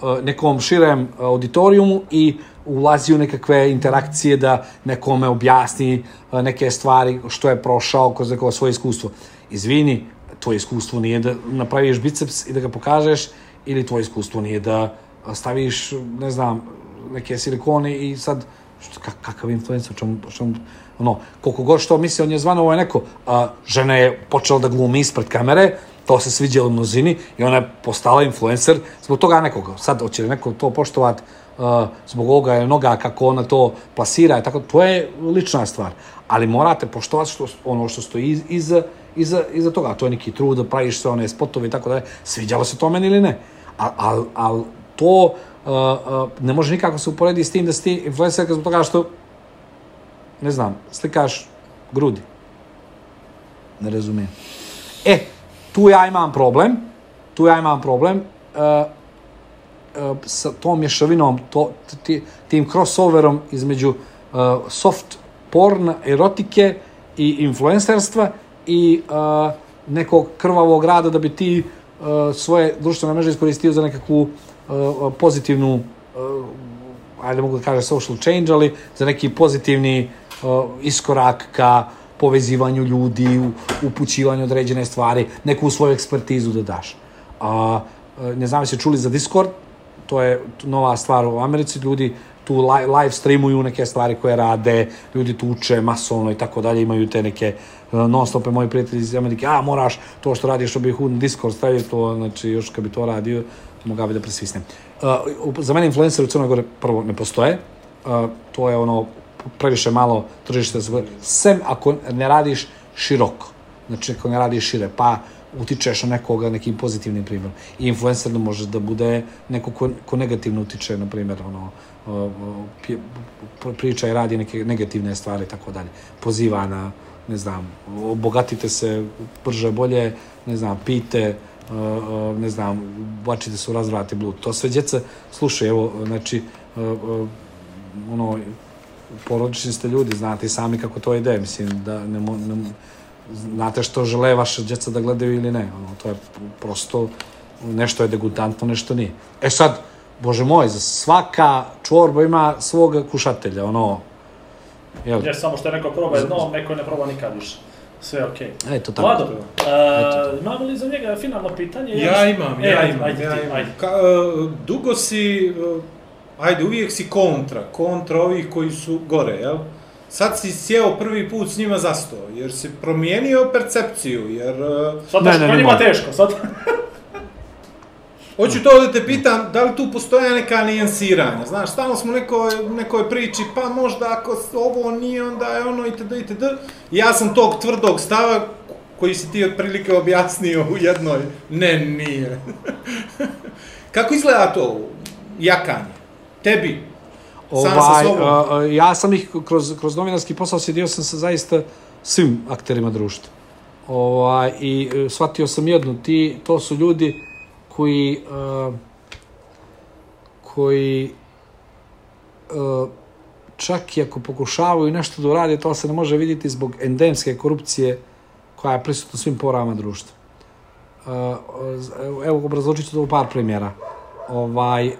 a, nekom širem auditorijumu i ulazi u nekakve interakcije da nekome objasni neke stvari što je prošao kroz neko svoje iskustvo. Izvini, tvoje iskustvo nije da napraviš biceps i da ga pokažeš ili tvoje iskustvo nije da staviš, ne znam, neke silikone i sad što, kakav influencer, čemu, čemu, ono, koliko god što misli, on je zvano, ovo je neko, a, žena je počela da glumi ispred kamere, to se sviđalo mnozini i ona je postala influencer zbog toga nekoga. Sad, hoće li neko to poštovat uh, zbog ovoga je noga, kako ona to plasira, tako, to je lična stvar. Ali morate poštovati što, ono što stoji iz, iz, iza, iza toga. To je neki trud praviš sve one spotove i tako da Sviđalo se to meni ili ne? A, al, al to ne može nikako se uporedi s tim da si ti influencerka zbog toga što ne znam, slikaš grudi. Ne razumijem. E, tu ja imam problem, tu ja imam problem, uh, uh, sa tom mješavinom, to, tim crossoverom između uh, soft porn, erotike i influencerstva i uh, nekog krvavog rada da bi ti uh, svoje društvene mreže iskoristio za nekakvu uh, pozitivnu, uh, ajde mogu da kažem social change, ali za neki pozitivni uh, iskorak ka povezivanju ljudi, upućivanju određene stvari, neku svoju ekspertizu da daš. A, ne znam, se čuli za Discord, to je nova stvar u Americi, ljudi tu live streamuju neke stvari koje rade, ljudi tu uče masovno i tako dalje, imaju te neke uh, non stope moji prijatelji iz Amerike, a moraš to što radiš, što bih u Discord stavio to, znači još kad bi to radio, mogao bi da presvisnem. Uh, za mene influencer u Crnoj Gore prvo ne postoje, uh, to je ono previše malo tržište, sem ako ne radiš široko, znači ako ne radiš šire, pa utičeš na nekoga nekim pozitivnim primjerom. I influencer da može da bude neko ko, ko negativno utiče, na primjer, ono, priča i radi neke negativne stvari, tako dalje. Poziva na, ne znam, obogatite se brže, bolje, ne znam, pite, ne znam, bačite se u razvrati blud. To sve djeca slušaju, evo, znači, ono, porodični ste ljudi, znate sami kako to ide, mislim, da ne, ne, znate što žele vaše djeca da gledaju ili ne. Ono, to je prosto nešto je degutantno, nešto nije. E sad, bože moj, za svaka čorba ima svog kušatelja, ono, jel? Ja, samo što je neko proba jedno, neko ne proba nikad više. sve okej. Okay. Eto tako. Vlado, uh, imamo li za njega finalno pitanje? Ja imam, e, ja ajde, imam. Ajde, ja imam. ajde. Ka, uh, dugo si, uh, ajde, uvijek si kontra, kontra ovih koji su gore, jel? Sad si sjeo prvi put s njima za sto, jer si promijenio percepciju, jer... Uh, Sad Ne, ne, ne, ne, ne njima teško, sad. Hoću to da te pitam, da li tu postoje neka nijansiranja? Znaš, stalno smo u nekoj, nekoj priči, pa možda ako ovo nije, onda je ono itd. itd. Ja sam tog tvrdog stava, koji si ti otprilike objasnio u jednoj, ne, nije. Kako izgleda to jakanje? Tebi? Ovaj, a, ja sam ih kroz, kroz novinarski posao sjedio sam sa zaista svim akterima društva. Ovaj, I e, shvatio sam jednu, ti, to su ljudi koji, a, koji a, čak i ako pokušavaju nešto da urade, to se ne može vidjeti zbog endemske korupcije koja je prisutna svim porama društva. A, evo, obrazložit ću to u par primjera ovaj, uh,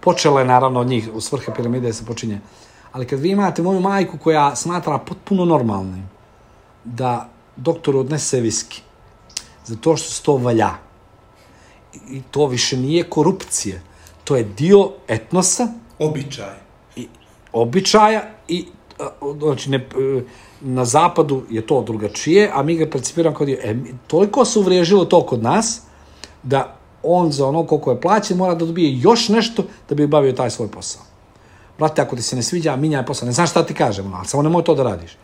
počela je naravno od njih, u svrhe piramide se počinje. Ali kad vi imate moju majku koja smatra potpuno normalnim da doktoru odnese viski, zato što se to valja, i to više nije korupcija, to je dio etnosa, Običaj. i običaja i a, znači ne, e, na zapadu je to drugačije, a mi ga percipiramo kao dio. E, toliko se uvriježilo to kod nas da on za ono koliko je plaćen mora da dobije još nešto da bi obavio taj svoj posao. Brate, ako ti se ne sviđa, minjaj posao. Ne znam šta ti kažem, ali samo nemoj to da radiš.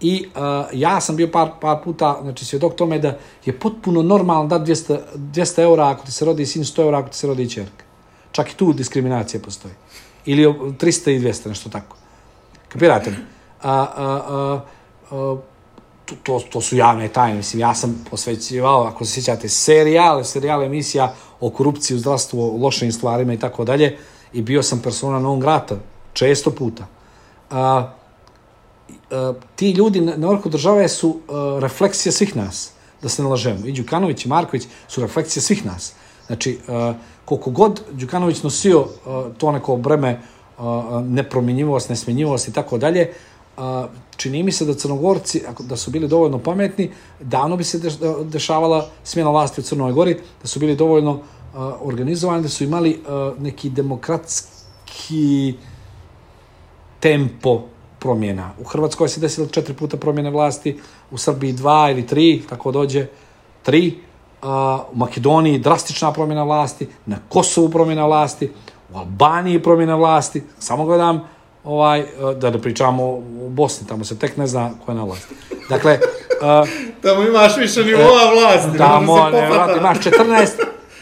I uh, ja sam bio par, par puta, znači svjedok tome da je potpuno normalno da 200, 200 eura ako ti se rodi sin, 100 eura ako ti se rodi čerka. Čak i tu diskriminacija postoji. Ili o, 300 i 200, nešto tako. Kapirate me? A, a, a, a, to, to, su javne tajne. Mislim, ja sam posvećivao, ako se sjećate, serijale, serijale emisija o korupciji u zdravstvu, o lošim stvarima i tako dalje. I bio sam persona non grata, često puta. A, a, ti ljudi na, na vrhu države su a, refleksija svih nas, da se ne lažemo. I Đukanović i Marković su refleksija svih nas. Znači, a, koliko god Đukanović nosio a, to neko breme nepromjenjivost, nesmenjivost i tako dalje, a, čini mi se da Crnogorci, ako- da su bili dovoljno pametni, davno bi se deš- dešavala smjena vlasti u Crnoj Gori, da su bili dovoljno a, organizovani, da su imali a, neki demokratski tempo promjena. U Hrvatskoj se desilo četiri puta promjene vlasti, u Srbiji dva ili tri, tako dođe tri, a, u Makedoniji drastična promjena vlasti, na Kosovu promjena vlasti, u Albaniji promjena vlasti, samo gledam ovaj, e, da ne pričamo u Bosni, tamo se tek ne zna ko je na vlasti. Dakle, uh, Tamo imaš više nivoa vlasti. tamo, ne, vrati, imaš 14,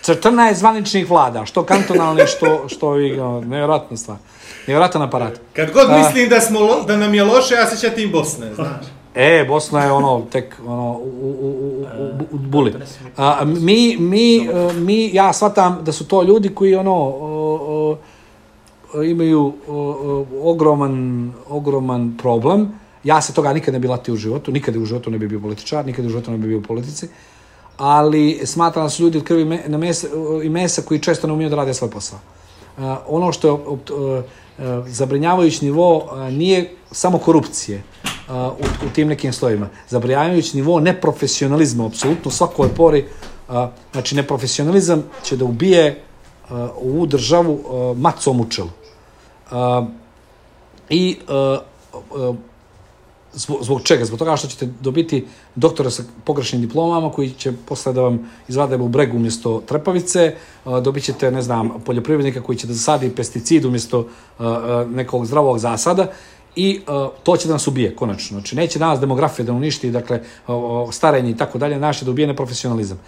14 zvaničnih vlada, što kantonalni, što, što i, nevjerojatna stvar. Nevjerojatan aparat. Kad god A. mislim da, smo, lo- da nam je loše, ja se sjetim Bosne, znaš. E, Bosna je ono, tek, ono, u, u, u, u, u, buli. A, mi, mi, mi, ja shvatam da su to ljudi koji, ono, o, o, imaju ogroman, ogroman problem. Ja se toga nikad ne bi latio u životu, nikad u životu ne bi bio političar, nikad u životu ne bi bio u politici, ali smatram da su ljudi od krvi na mesa, i mesa koji često ne umiju da rade svoj posao. Ono što je uh, zabrinjavajući nivo nije samo korupcije u, u tim nekim slojima. Zabrinjavajući nivo neprofesionalizma, apsolutno u svakoj pori. Znači, neprofesionalizam će da ubije ovu državu macom u čelu. I uh, uh, Zbog, zbog čega? Zbog toga što ćete dobiti doktora sa pogrešnim diplomama koji će posle da vam izvade u bregu umjesto trepavice, a, dobit ćete, ne znam, poljoprivrednika koji će da zasadi pesticid umjesto nekog zdravog zasada i to će da nas ubije, konačno. Znači, neće danas demografija da uništi, dakle, starenje i tako dalje, naše da ubije neprofesionalizam.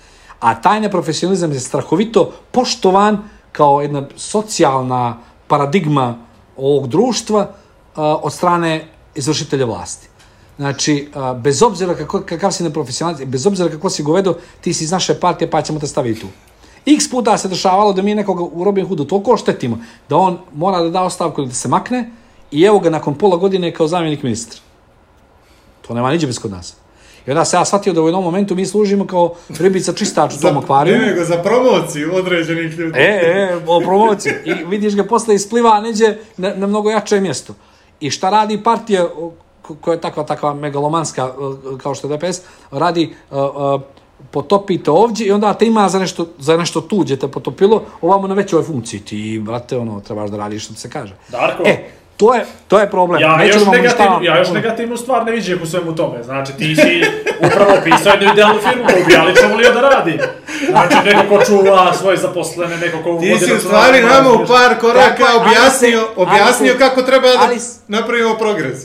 A taj neprofesionalizam je strahovito poštovan kao jedna socijalna paradigma ovog društva od strane izvršitelja vlasti. Znači, bez obzira kako, kakav si neprofesionalac, bez obzira kako si govedo, ti si iz naše partije, pa ćemo te staviti tu. X puta se dešavalo da mi nekoga u Robin Hoodu toliko oštetimo da on mora da da ostavku da se makne i evo ga nakon pola godine kao zamjenik ministra. To nema niđe bez kod nas. I onda se ja shvatio da u jednom momentu mi služimo kao ribica čistač u tom akvariju. Ne, nego za promociju određenih ljudi. E, e, o promociji. I vidiš ga posle ispliva neđe na, na mnogo jače mjesto. I šta radi partija koja je takva, takva megalomanska, kao što je DPS, radi uh, uh, potopite ovdje i onda te ima za nešto, za nešto tuđe te potopilo, ovamo na većoj funkciji. Ti, brate, ono, trebaš da radiš što ti se kaže. Darko. E, to je, to je problem. Ja Neću još, da negativnu, ja još negativnu stvar ne vidim u svemu tome. Znači, ti si upravo pisao jednu idealnu firmu koju bi ja lično volio da radi. Znači, neko ko čuva svoje zaposlene, neko ko... Ti si u stvari nama u par koraka Tako objasnio, se- objasnio se- kako treba da ali napravimo progres.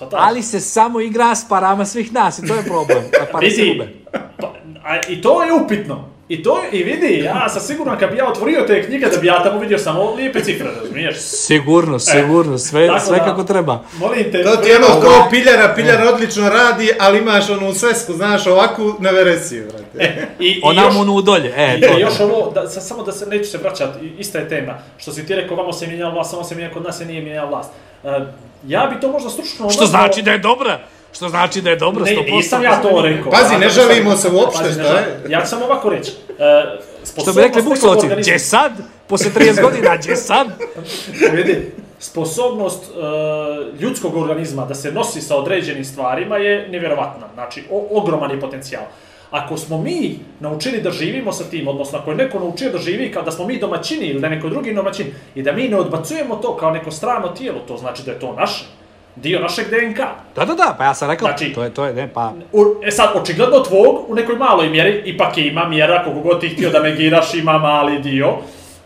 ta? Ali se samo igra s parama svih nas i to je problem. A pare se Vidi, gube. pa, a, i to je upitno. I to i vidi, ja sam siguran kad bi ja otvorio te knjige da bi ja tamo vidio samo lijepe cifre, razumiješ? Sigurno, sigurno, sve, Tako sve da, kako treba. Molim te, To ti je ono kao piljara, piljara odlično radi, ali imaš onu svesku, znaš, ovakvu na veresiju, brate. I, i Ona još- mu nu dolje, e, I, to. i još ovo, da, sa- samo da se neću se vraćati, ista je tema. Što si ti rekao, vamo se mijenjala vlast, samo se mijenja, kod nas se nije mijenjala vlast. E, ja bi to možda stručno... Što znači da je dobra? Što znači da je dobra, Ne, 100%. nisam ja to rekao. Pazi, ne sam- žalimo se uopšte, Pazi, ne šta je? Ja ću samo ovako reći. E, Što bi rekli organizma- gdje sad? Poslije 30 godina, gdje sad? Vidi, sposobnost e, ljudskog organizma da se nosi sa određenim stvarima je nevjerovatna. Znači, o, ogroman je potencijal. Ako smo mi naučili da živimo sa tim, odnosno ako je neko naučio da živi kao da smo mi domaćini ili da je neko drugi domaćin i da mi ne odbacujemo to kao neko strano tijelo, to znači da je to naše, dio našeg DNK. Da, da, da, pa ja sam rekao, Znači- to je, to je, ne, pa... U, e sad, očigledno tvog u nekoj maloj mjeri, ipak ima mjera, koliko god ti htio da negiraš, ima mali dio.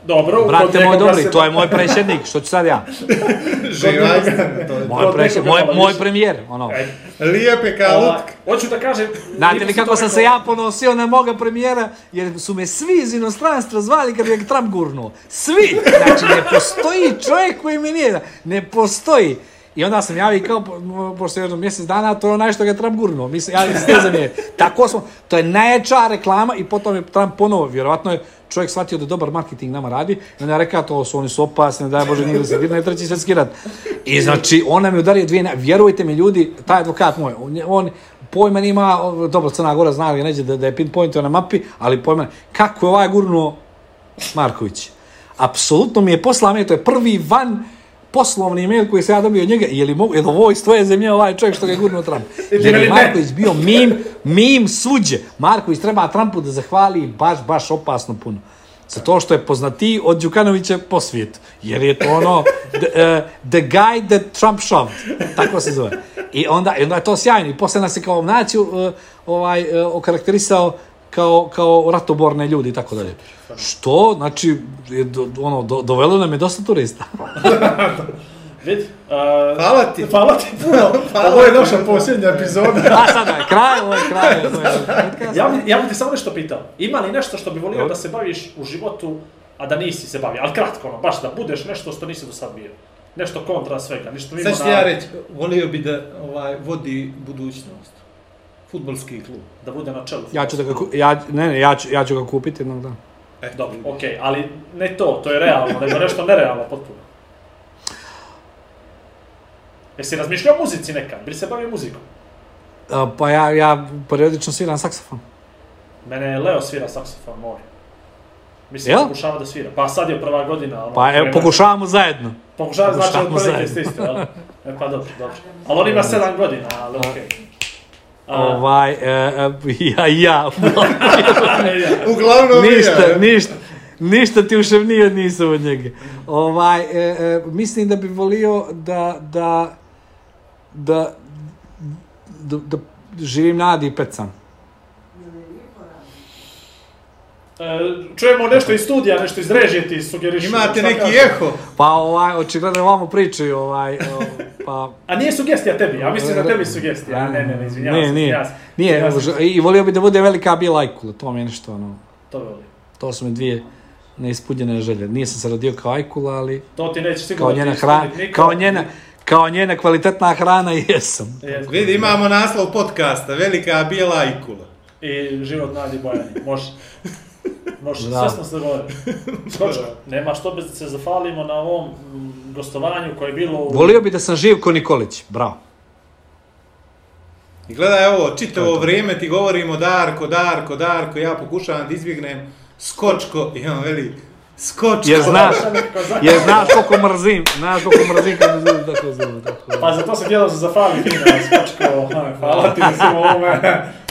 Dobro, Brate moj dobri, se- to je moj predsjednik, što ću sad ja? Živa istina, to je. Moj, nekoga moj, moj premijer, ono. Ajde. Lijepe kao Ova, lutk. Hoću da kažem... Znate li kako to sam se ja ponosio na moga premijera, jer su me svi iz inostranstva zvali kad je Trump gurnuo. Svi! Znači, ne postoji čovjek koji mi nije, ne postoji. I onda sam ja vikao, po- pošto jedno mjesec dana, to je onaj što ga je Trump gurnuo. Mislim, ja za nije. Tako smo, to je najjača reklama i potom je Trump ponovo, vjerovatno je čovjek shvatio da dobar marketing nama radi, i onda je rekao, to su oni su opasni, daj Bože, nije da se dirne, treći svjetski rat. I znači, on nam je udario dvije, vjerujte mi ljudi, taj advokat moj, on, je- on pojma nima, dobro, Crna Gora zna li neđe da, da je pinpointio na mapi, ali pojma, kako je ovaj gurnuo Marković. Apsolutno mi je poslao to je prvi van poslovni mail koji sam ja dobio od njega, je li, mogu, je li ovo iz tvoje zemlje ovaj čovjek što ga je gurnuo Trump? Jer je Marković bio mim, mim suđe. Marković treba Trumpu da zahvali baš, baš opasno puno. Zato što je poznatiji od Đukanovića po svijetu. Jer je to ono, the, uh, the guy that Trump shoved. Tako se zove. I onda, i onda je to sjajno. I posle nas je kao naciju uh, ovaj, uh, okarakterisao kao, kao ratoborne ljudi i tako dalje. Što, znači, je do, ono, do, dovelo nam je dosta turista. Vidi. Uh, Hvala ti. Hvala ti puno. Ovo je naša posljednja epizoda. A sada, je kraj, ovo je kraj. Ovo je podcast. ja, bi, ja bi ti samo nešto pitao. Ima li nešto što bi volio da se baviš u životu, a da nisi se bavio? Ali kratko, ono, baš da budeš nešto što nisi do sad bio. Nešto kontra svega, ništa mimo Sad ću ti ja reći, volio bi da ovaj, vodi budućnost. Futbolski klub. da bude na čelu. Ja ću da ga, ja, ne, ne, ja ću, ja ću ga kupiti jednog dana. E, Dobro, okej, ali ne to, to je realno, nego nešto nerealno potpuno. Jesi razmišljao o muzici nekad? Bili se bavio muzikom? A, pa ja, ja periodično sviram saksofon. Mene Leo svira saksofon, moj. Mislim, Jel? pokušava da svira. Pa sad je prva godina. Ono, Pa evo, pokušavamo zajedno. Pokušava, znači pokušavamo od prilike zajedno. ste isto, jel? E, pa dobro, dobro. Ali on ima 7 godina, ali okej. A, Ovaj, e, e, ja, ja. Uglavnom ništa, ja. ništa. Ništa ti uševnio nisam od njega. Ovaj, e, e, mislim da bi volio da, da, da, da, da živim na Adi i pecam. E, čujemo nešto iz studija, nešto iz režije ti sugerišu. Imate neki eho. Pa ovaj, očigledno ovamo pričaju, ovaj, o, pa... A nije sugestija tebi, ja mislim da tebi sugestija. A, ne, ne, ne, izvinjavam Ne, se. nije, ja sam- nije, ja sam- ž- i volio bi da bude velika bila ajkula, to mi je nešto, ono, To voli. to su mi dvije neispunjene želje. Nisam se rodio kao ajkula, ali To ti neće sigurno kao njena hrana, kao njena, kao njena kvalitetna hrana jesam. Jes- Vidi, imamo naslov podcasta, velika bijela ikula. I život nadi Bojani, može. Može, Da. sve smo se dogovorili. Skočko, nema što bez da se zafalimo na ovom mm, gostovanju koje je bilo u... Volio bi da sam živ ko Nikolić, bravo. I gledaj ovo, čitavo vrijeme ti govorimo Darko, Darko, Darko, ja pokušavam da izbjegnem skočko i on veli, Skočko. Jer znaš, jer znaš koliko mrzim, znaš koliko mrzim kad me zovu tako zovu. Tako. Pa za to se djelo za fali fino, skočko, hvala ti na svim ovome.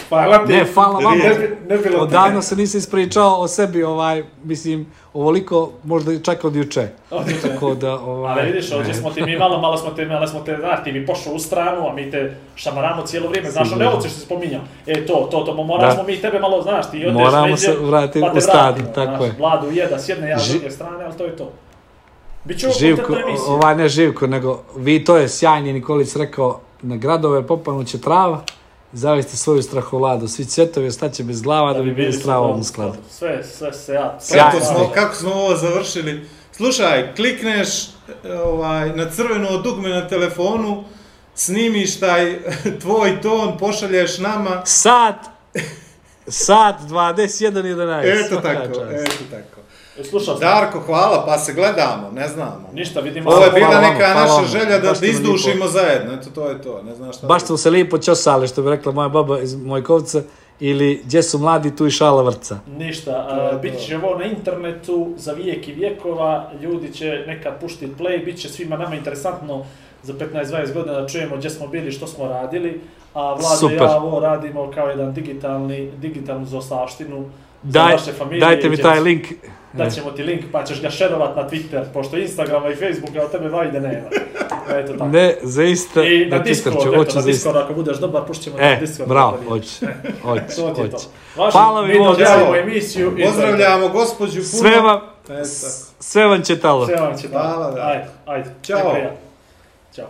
Hvala ti. Ne, hvala vama. Ne, ne. Odavno se nisam ispričao o sebi, ovaj, mislim, ovoliko, možda čak od juče. Od juče. Tako da, ovaj... Ali vidiš, ovdje ne. smo ti mi malo, malo smo te, malo smo te, znaš, ti bi pošao u stranu, a mi te šamaramo cijelo vrijeme, znaš, one ovce što si spominjao. E, to, to, to, moramo Da. smo mi tebe malo, znaš, ti odeš Moramo neđe, se vratiti pa u stadu, tako znaš, je. Vladu jeda s jedne, ja s druge strane, ali to je to. Ovo Živko, ovaj ne Živko, nego vi, to je sjajni Nikolić rekao, na gradove popanuće trava, zaviste svoju strahovladu, svi cvjetovi ostaće bez glava da, bi bili s travom u skladu. Sve, sve se ja... Kako smo, kako smo ovo završili? Slušaj, klikneš ovaj, na crveno dugme na telefonu, snimiš taj tvoj ton, pošalješ nama. Sat, sat 21.11. Eto tako, eto tako. Slušao sam, Darko, hvala, pa se gledamo, ne znamo. ništa, vidimo. Ovo je Hvala bila neka hvala naša vama. želja da, da izdušimo zajedno, eto to je to, ne znam šta. Baš smo se lijepo čosali, što bi rekla moja baba iz Mojkovca, ili gdje su mladi, tu i šala vrca. Ništa, a, bit će ovo na internetu za vijek i vjekova, ljudi će nekad puštiti play, bit će svima nama interesantno za 15-20 godina da čujemo gdje smo bili, što smo radili, a Vlada i ja ovo radimo kao jedan digitalni, digitalnu zaostavštinu za Daj, naše familije. dajte mi taj link. Daćemo ti link pa ćeš ga šerovat na Twitter, pošto Instagrama i Facebooka od tebe vajde nema. Eto tako. Ne, zaista, I na na Twitter Discord, hoću na zaista. Discord, ako budeš dobar, pušćemo E, na Discord. bravo, da to. hoću. Važi, Hvala mi, dodjeljujemo emisiju. Pozdravljamo gospođu puno. Sve vam, sve vam će talo. Sve vam će tamo. Hvala, da. Ajde, ajde. Ćao. Ćao.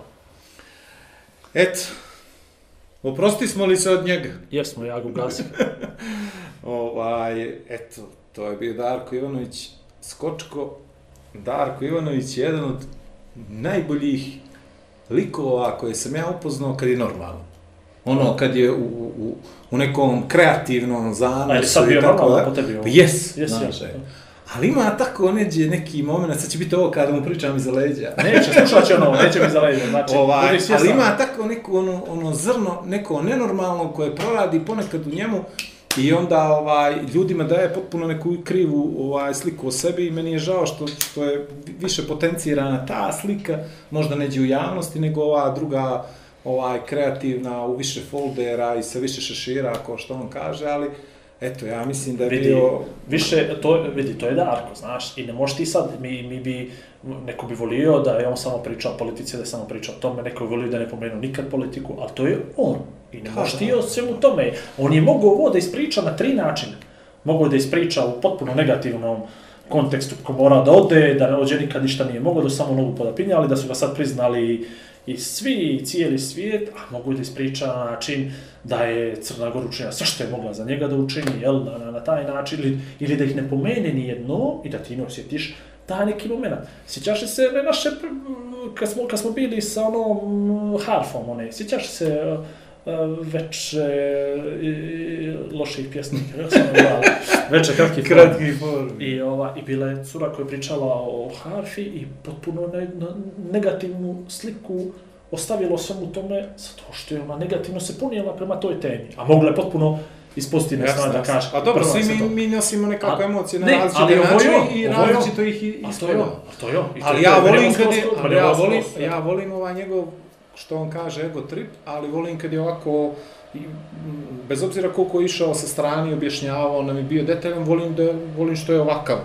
Eto. Oprosti smo li se od njega? Jesmo, ja ga ugasim. Ovaj, eto, to je bio Darko Ivanović, Skočko. Darko Ivanović je jedan od najboljih likova koje sam ja upoznao kad je normalno. Ono, kad je u, u, u nekom kreativnom zanosu i tako da. po tebi ovo? Jes, Jes, znaš, je. Ali ima tako neđe neki moment, sad će biti ovo kada mu pričam iza leđa. Neće, slušat će ono, neće mi zalejiti. Znači, Ovaj, ali ima tako neko ono, ono zrno, neko nenormalno koje proradi ponekad u njemu i onda ovaj ljudima daje potpuno neku krivu ovaj sliku o sebi i meni je žao što što je više potencirana ta slika, možda neđe u javnosti nego ova druga ovaj kreativna u više foldera i sa više šešira kao što on kaže, ali eto ja mislim da je vidi, bio više, to, vidi, to je Darko, znaš, i ne možeš ti sad, mi, mi bi, neko bi volio da je on samo pričao o politici, da je samo pričao o tome, neko bi volio da ne pomenu nikad politiku, ali to je on. I ne Da, možeš ti o svemu tome. On je mogao ovo da ispriča na tri načina. Mogao da ispriča u potpuno negativnom kontekstu ko mora da ode, da ne ođe nikad ništa nije mogao, da samo nogu podapinjali, ali da su ga sad priznali i svi, i cijeli svijet, a mogu da ispriča na način da je Crna Gora učinila sve što je mogla za njega da učini, jel, na, na, taj način, ili, ili da ih ne pomene ni jedno i da ti ne osjetiš taj neki moment. Sjećaš se naše, kad smo, kad smo bili sa onom harfom, one, sjećaš se uh, veče uh, loših pjesnika, kako ono zvalo? Veče kratkih formi. kratki form. I, ova, I bila je cura koja je pričala o harfi i potpuno ne, negativnu sliku ostavila o svemu tome zato što je ona negativno se punijela prema toj temi. A mogla je potpuno iz pozitivne strane da kaže. A dobro, svi mi, mi nosimo nekakve A- emocije na ne, različite ali ovo je načine i različito ih i- A to je on, a to je on. I to Ali ja volim kad je, ali ja volim, da. ja volim ovaj njegov, što on kaže, ego trip, ali volim kad je ovako, i, m, bez obzira koliko je išao sa strani, objašnjavao, nam je bio detaljan, volim da, volim što je ovakav.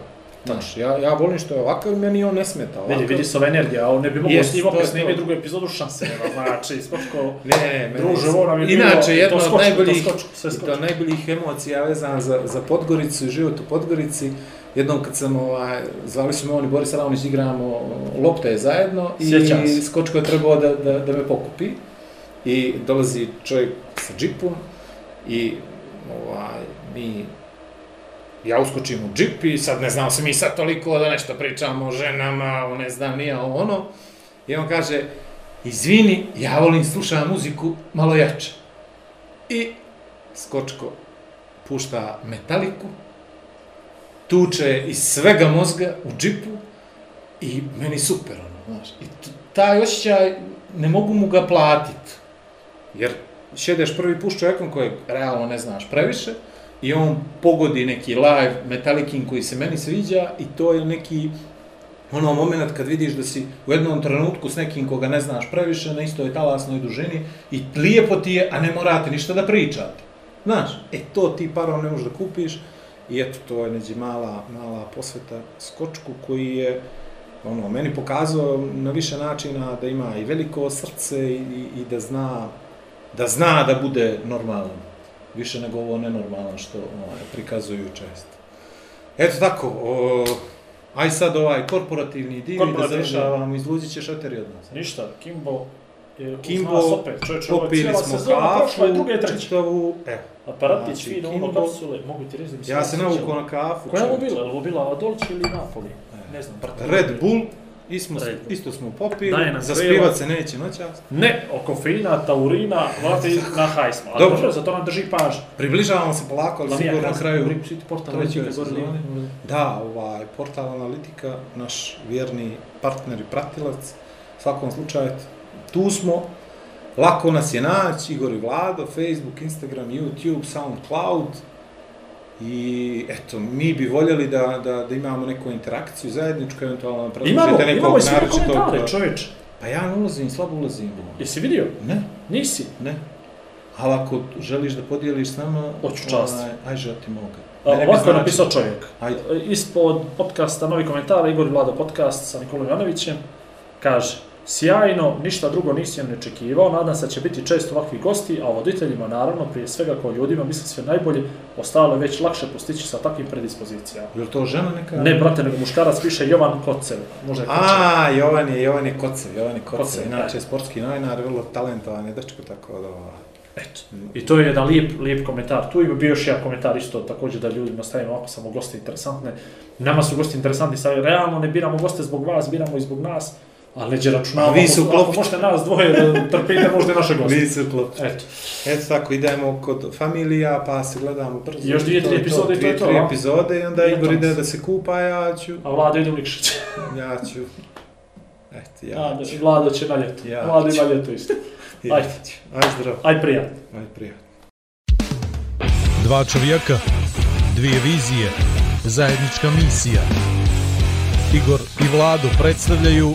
Znaš, ja, ja volim što je ovakav i meni on ne smeta. Ovakav. Vidi, vidi se ova energija, on ne bi mogao Jest, s njim opet to je snimiti to. drugu epizodu šanse, nema, znači, skočko, Ne, ne, Druže, ovo nam je bilo- Inače, i jedna od najboljih, to skočko, sve i to skočko. najboljih emocija vezana za, za Podgoricu i život u Podgorici. Jednom kad sam, ovaj, zvali su me on i Boris Ravnić, igramo lopte zajedno Sjećam i se. Skočko je trebao da, da, da me pokupi. I dolazi čovjek sa džipom i ovaj, mi ja uskočim u džip i sad ne znam se mi sad toliko da nešto pričamo o ženama, o ne znam nije o ono. I on kaže, izvini, ja volim slušam muziku malo jače. I Skočko pušta metaliku, tuče iz svega mozga u džipu i meni super, ono, znaš. I taj osjećaj, ne mogu mu ga platit. Jer šedeš prvi put s čovjekom kojeg realno ne znaš previše i on pogodi neki live Metallicin koji se meni sviđa i to je neki ono moment kad vidiš da si u jednom trenutku s nekim koga ne znaš previše na istoj talasnoj dužini i lijepo ti je, a ne morate ništa da pričate. Znaš, e to ti parom ne možeš da kupiš i eto to je neđe mala, mala posveta skočku koji je ono, meni pokazao na više načina da ima i veliko srce i, i, i da zna da zna da bude normalan. Više nego ovo nenormalno što ovaj, prikazuju često. Eto tako, o, aj sad ovaj korporativni dio i da završavamo, izluzit ćeš eteri od nas. Ništa, Kimbo je Kimbo, opet. Čovječe, ovo je cijela sezona, prošla je druga i treća. čitavu, evo. Aparatić, Znači, fino, ono kapsule, mogu ti reći da mi se Ja se navukao na kafu. Koja je ovo bila? Ovo bila Dolce ili Napoli? Ne znam, brate. Red Bull, ismo, Red Bull. isto smo popili, zaspivat se neće noćas. Ne, o kofeina, taurina, vrate, na haj smo. Dobro. dobro, zato nam drži pažnju. Približavamo se polako, ali sigurno na kraju Rip City Portal, Analitika. Liga. Da, ovaj, portal Analitika, naš vjerni partner i pratilac, u svakom slučaju, tu smo, lako nas je naći, Igor i Vlado, Facebook, Instagram, YouTube, SoundCloud, i eto, mi bi voljeli da, da, da imamo neku interakciju zajedničku, eventualno Imamo, predložite nekog imamo i sve naročitog- komentare, čovječ. Pa ja ne ulazim, slabo ulazim. Jesi vidio? Ne, Nisi. ne. Ali ako želiš da podijeliš s nama, Hoću čast. ovaj, aj žel ti moga. Mene Ovako je napisao čovjek. Ajde. Ispod podcasta Novi komentar, Igor Vlado podcast sa Nikolom Janovićem, kaže Sjajno, ništa drugo nisi ne očekivao, nadam se da će biti često ovakvi gosti, a voditeljima naravno, prije svega kao ljudima, mislim sve najbolje, ostalo je već lakše postići sa takvim predispozicijama. Je to žena neka? Ne, brate, nego muškarac piše Jovan Kocev. Je Kocev. A, Jovan je, Jovan je Kocev, Jovan je Kocev. Kocev, Inače, da. sportski novinar, vrlo talentovan je dečko, tako da... Eto. I to je jedan lijep, lijep komentar. Tu ima bio još jedan komentar isto također da ljudima stavimo ovako samo goste interesantne. Nama su gosti interesantni, sad realno ne biramo goste zbog vas, biramo i zbog nas, ali neđe računavamo, A vi ako klopčani. možete nas dvoje da trpite, možete naše goste. Mi se klopče. Eto. Eto tako, idemo kod familija, pa se gledamo brzo. I još dvije, tri epizode i to je to, tri a? epizode i onda Igor ide da se kupa, ja ću... A Vlada ide u Nikšić. Ja ću... Eto, ja ću. Vlada će na ljeto. Ja Vlada ima ljeto isto. Ajde. ću. Aj zdrav. Aj prijatno. Aj prijatno. Dva čovjeka, dvije vizije, zajednička misija. Igor i Vlado predstavljaju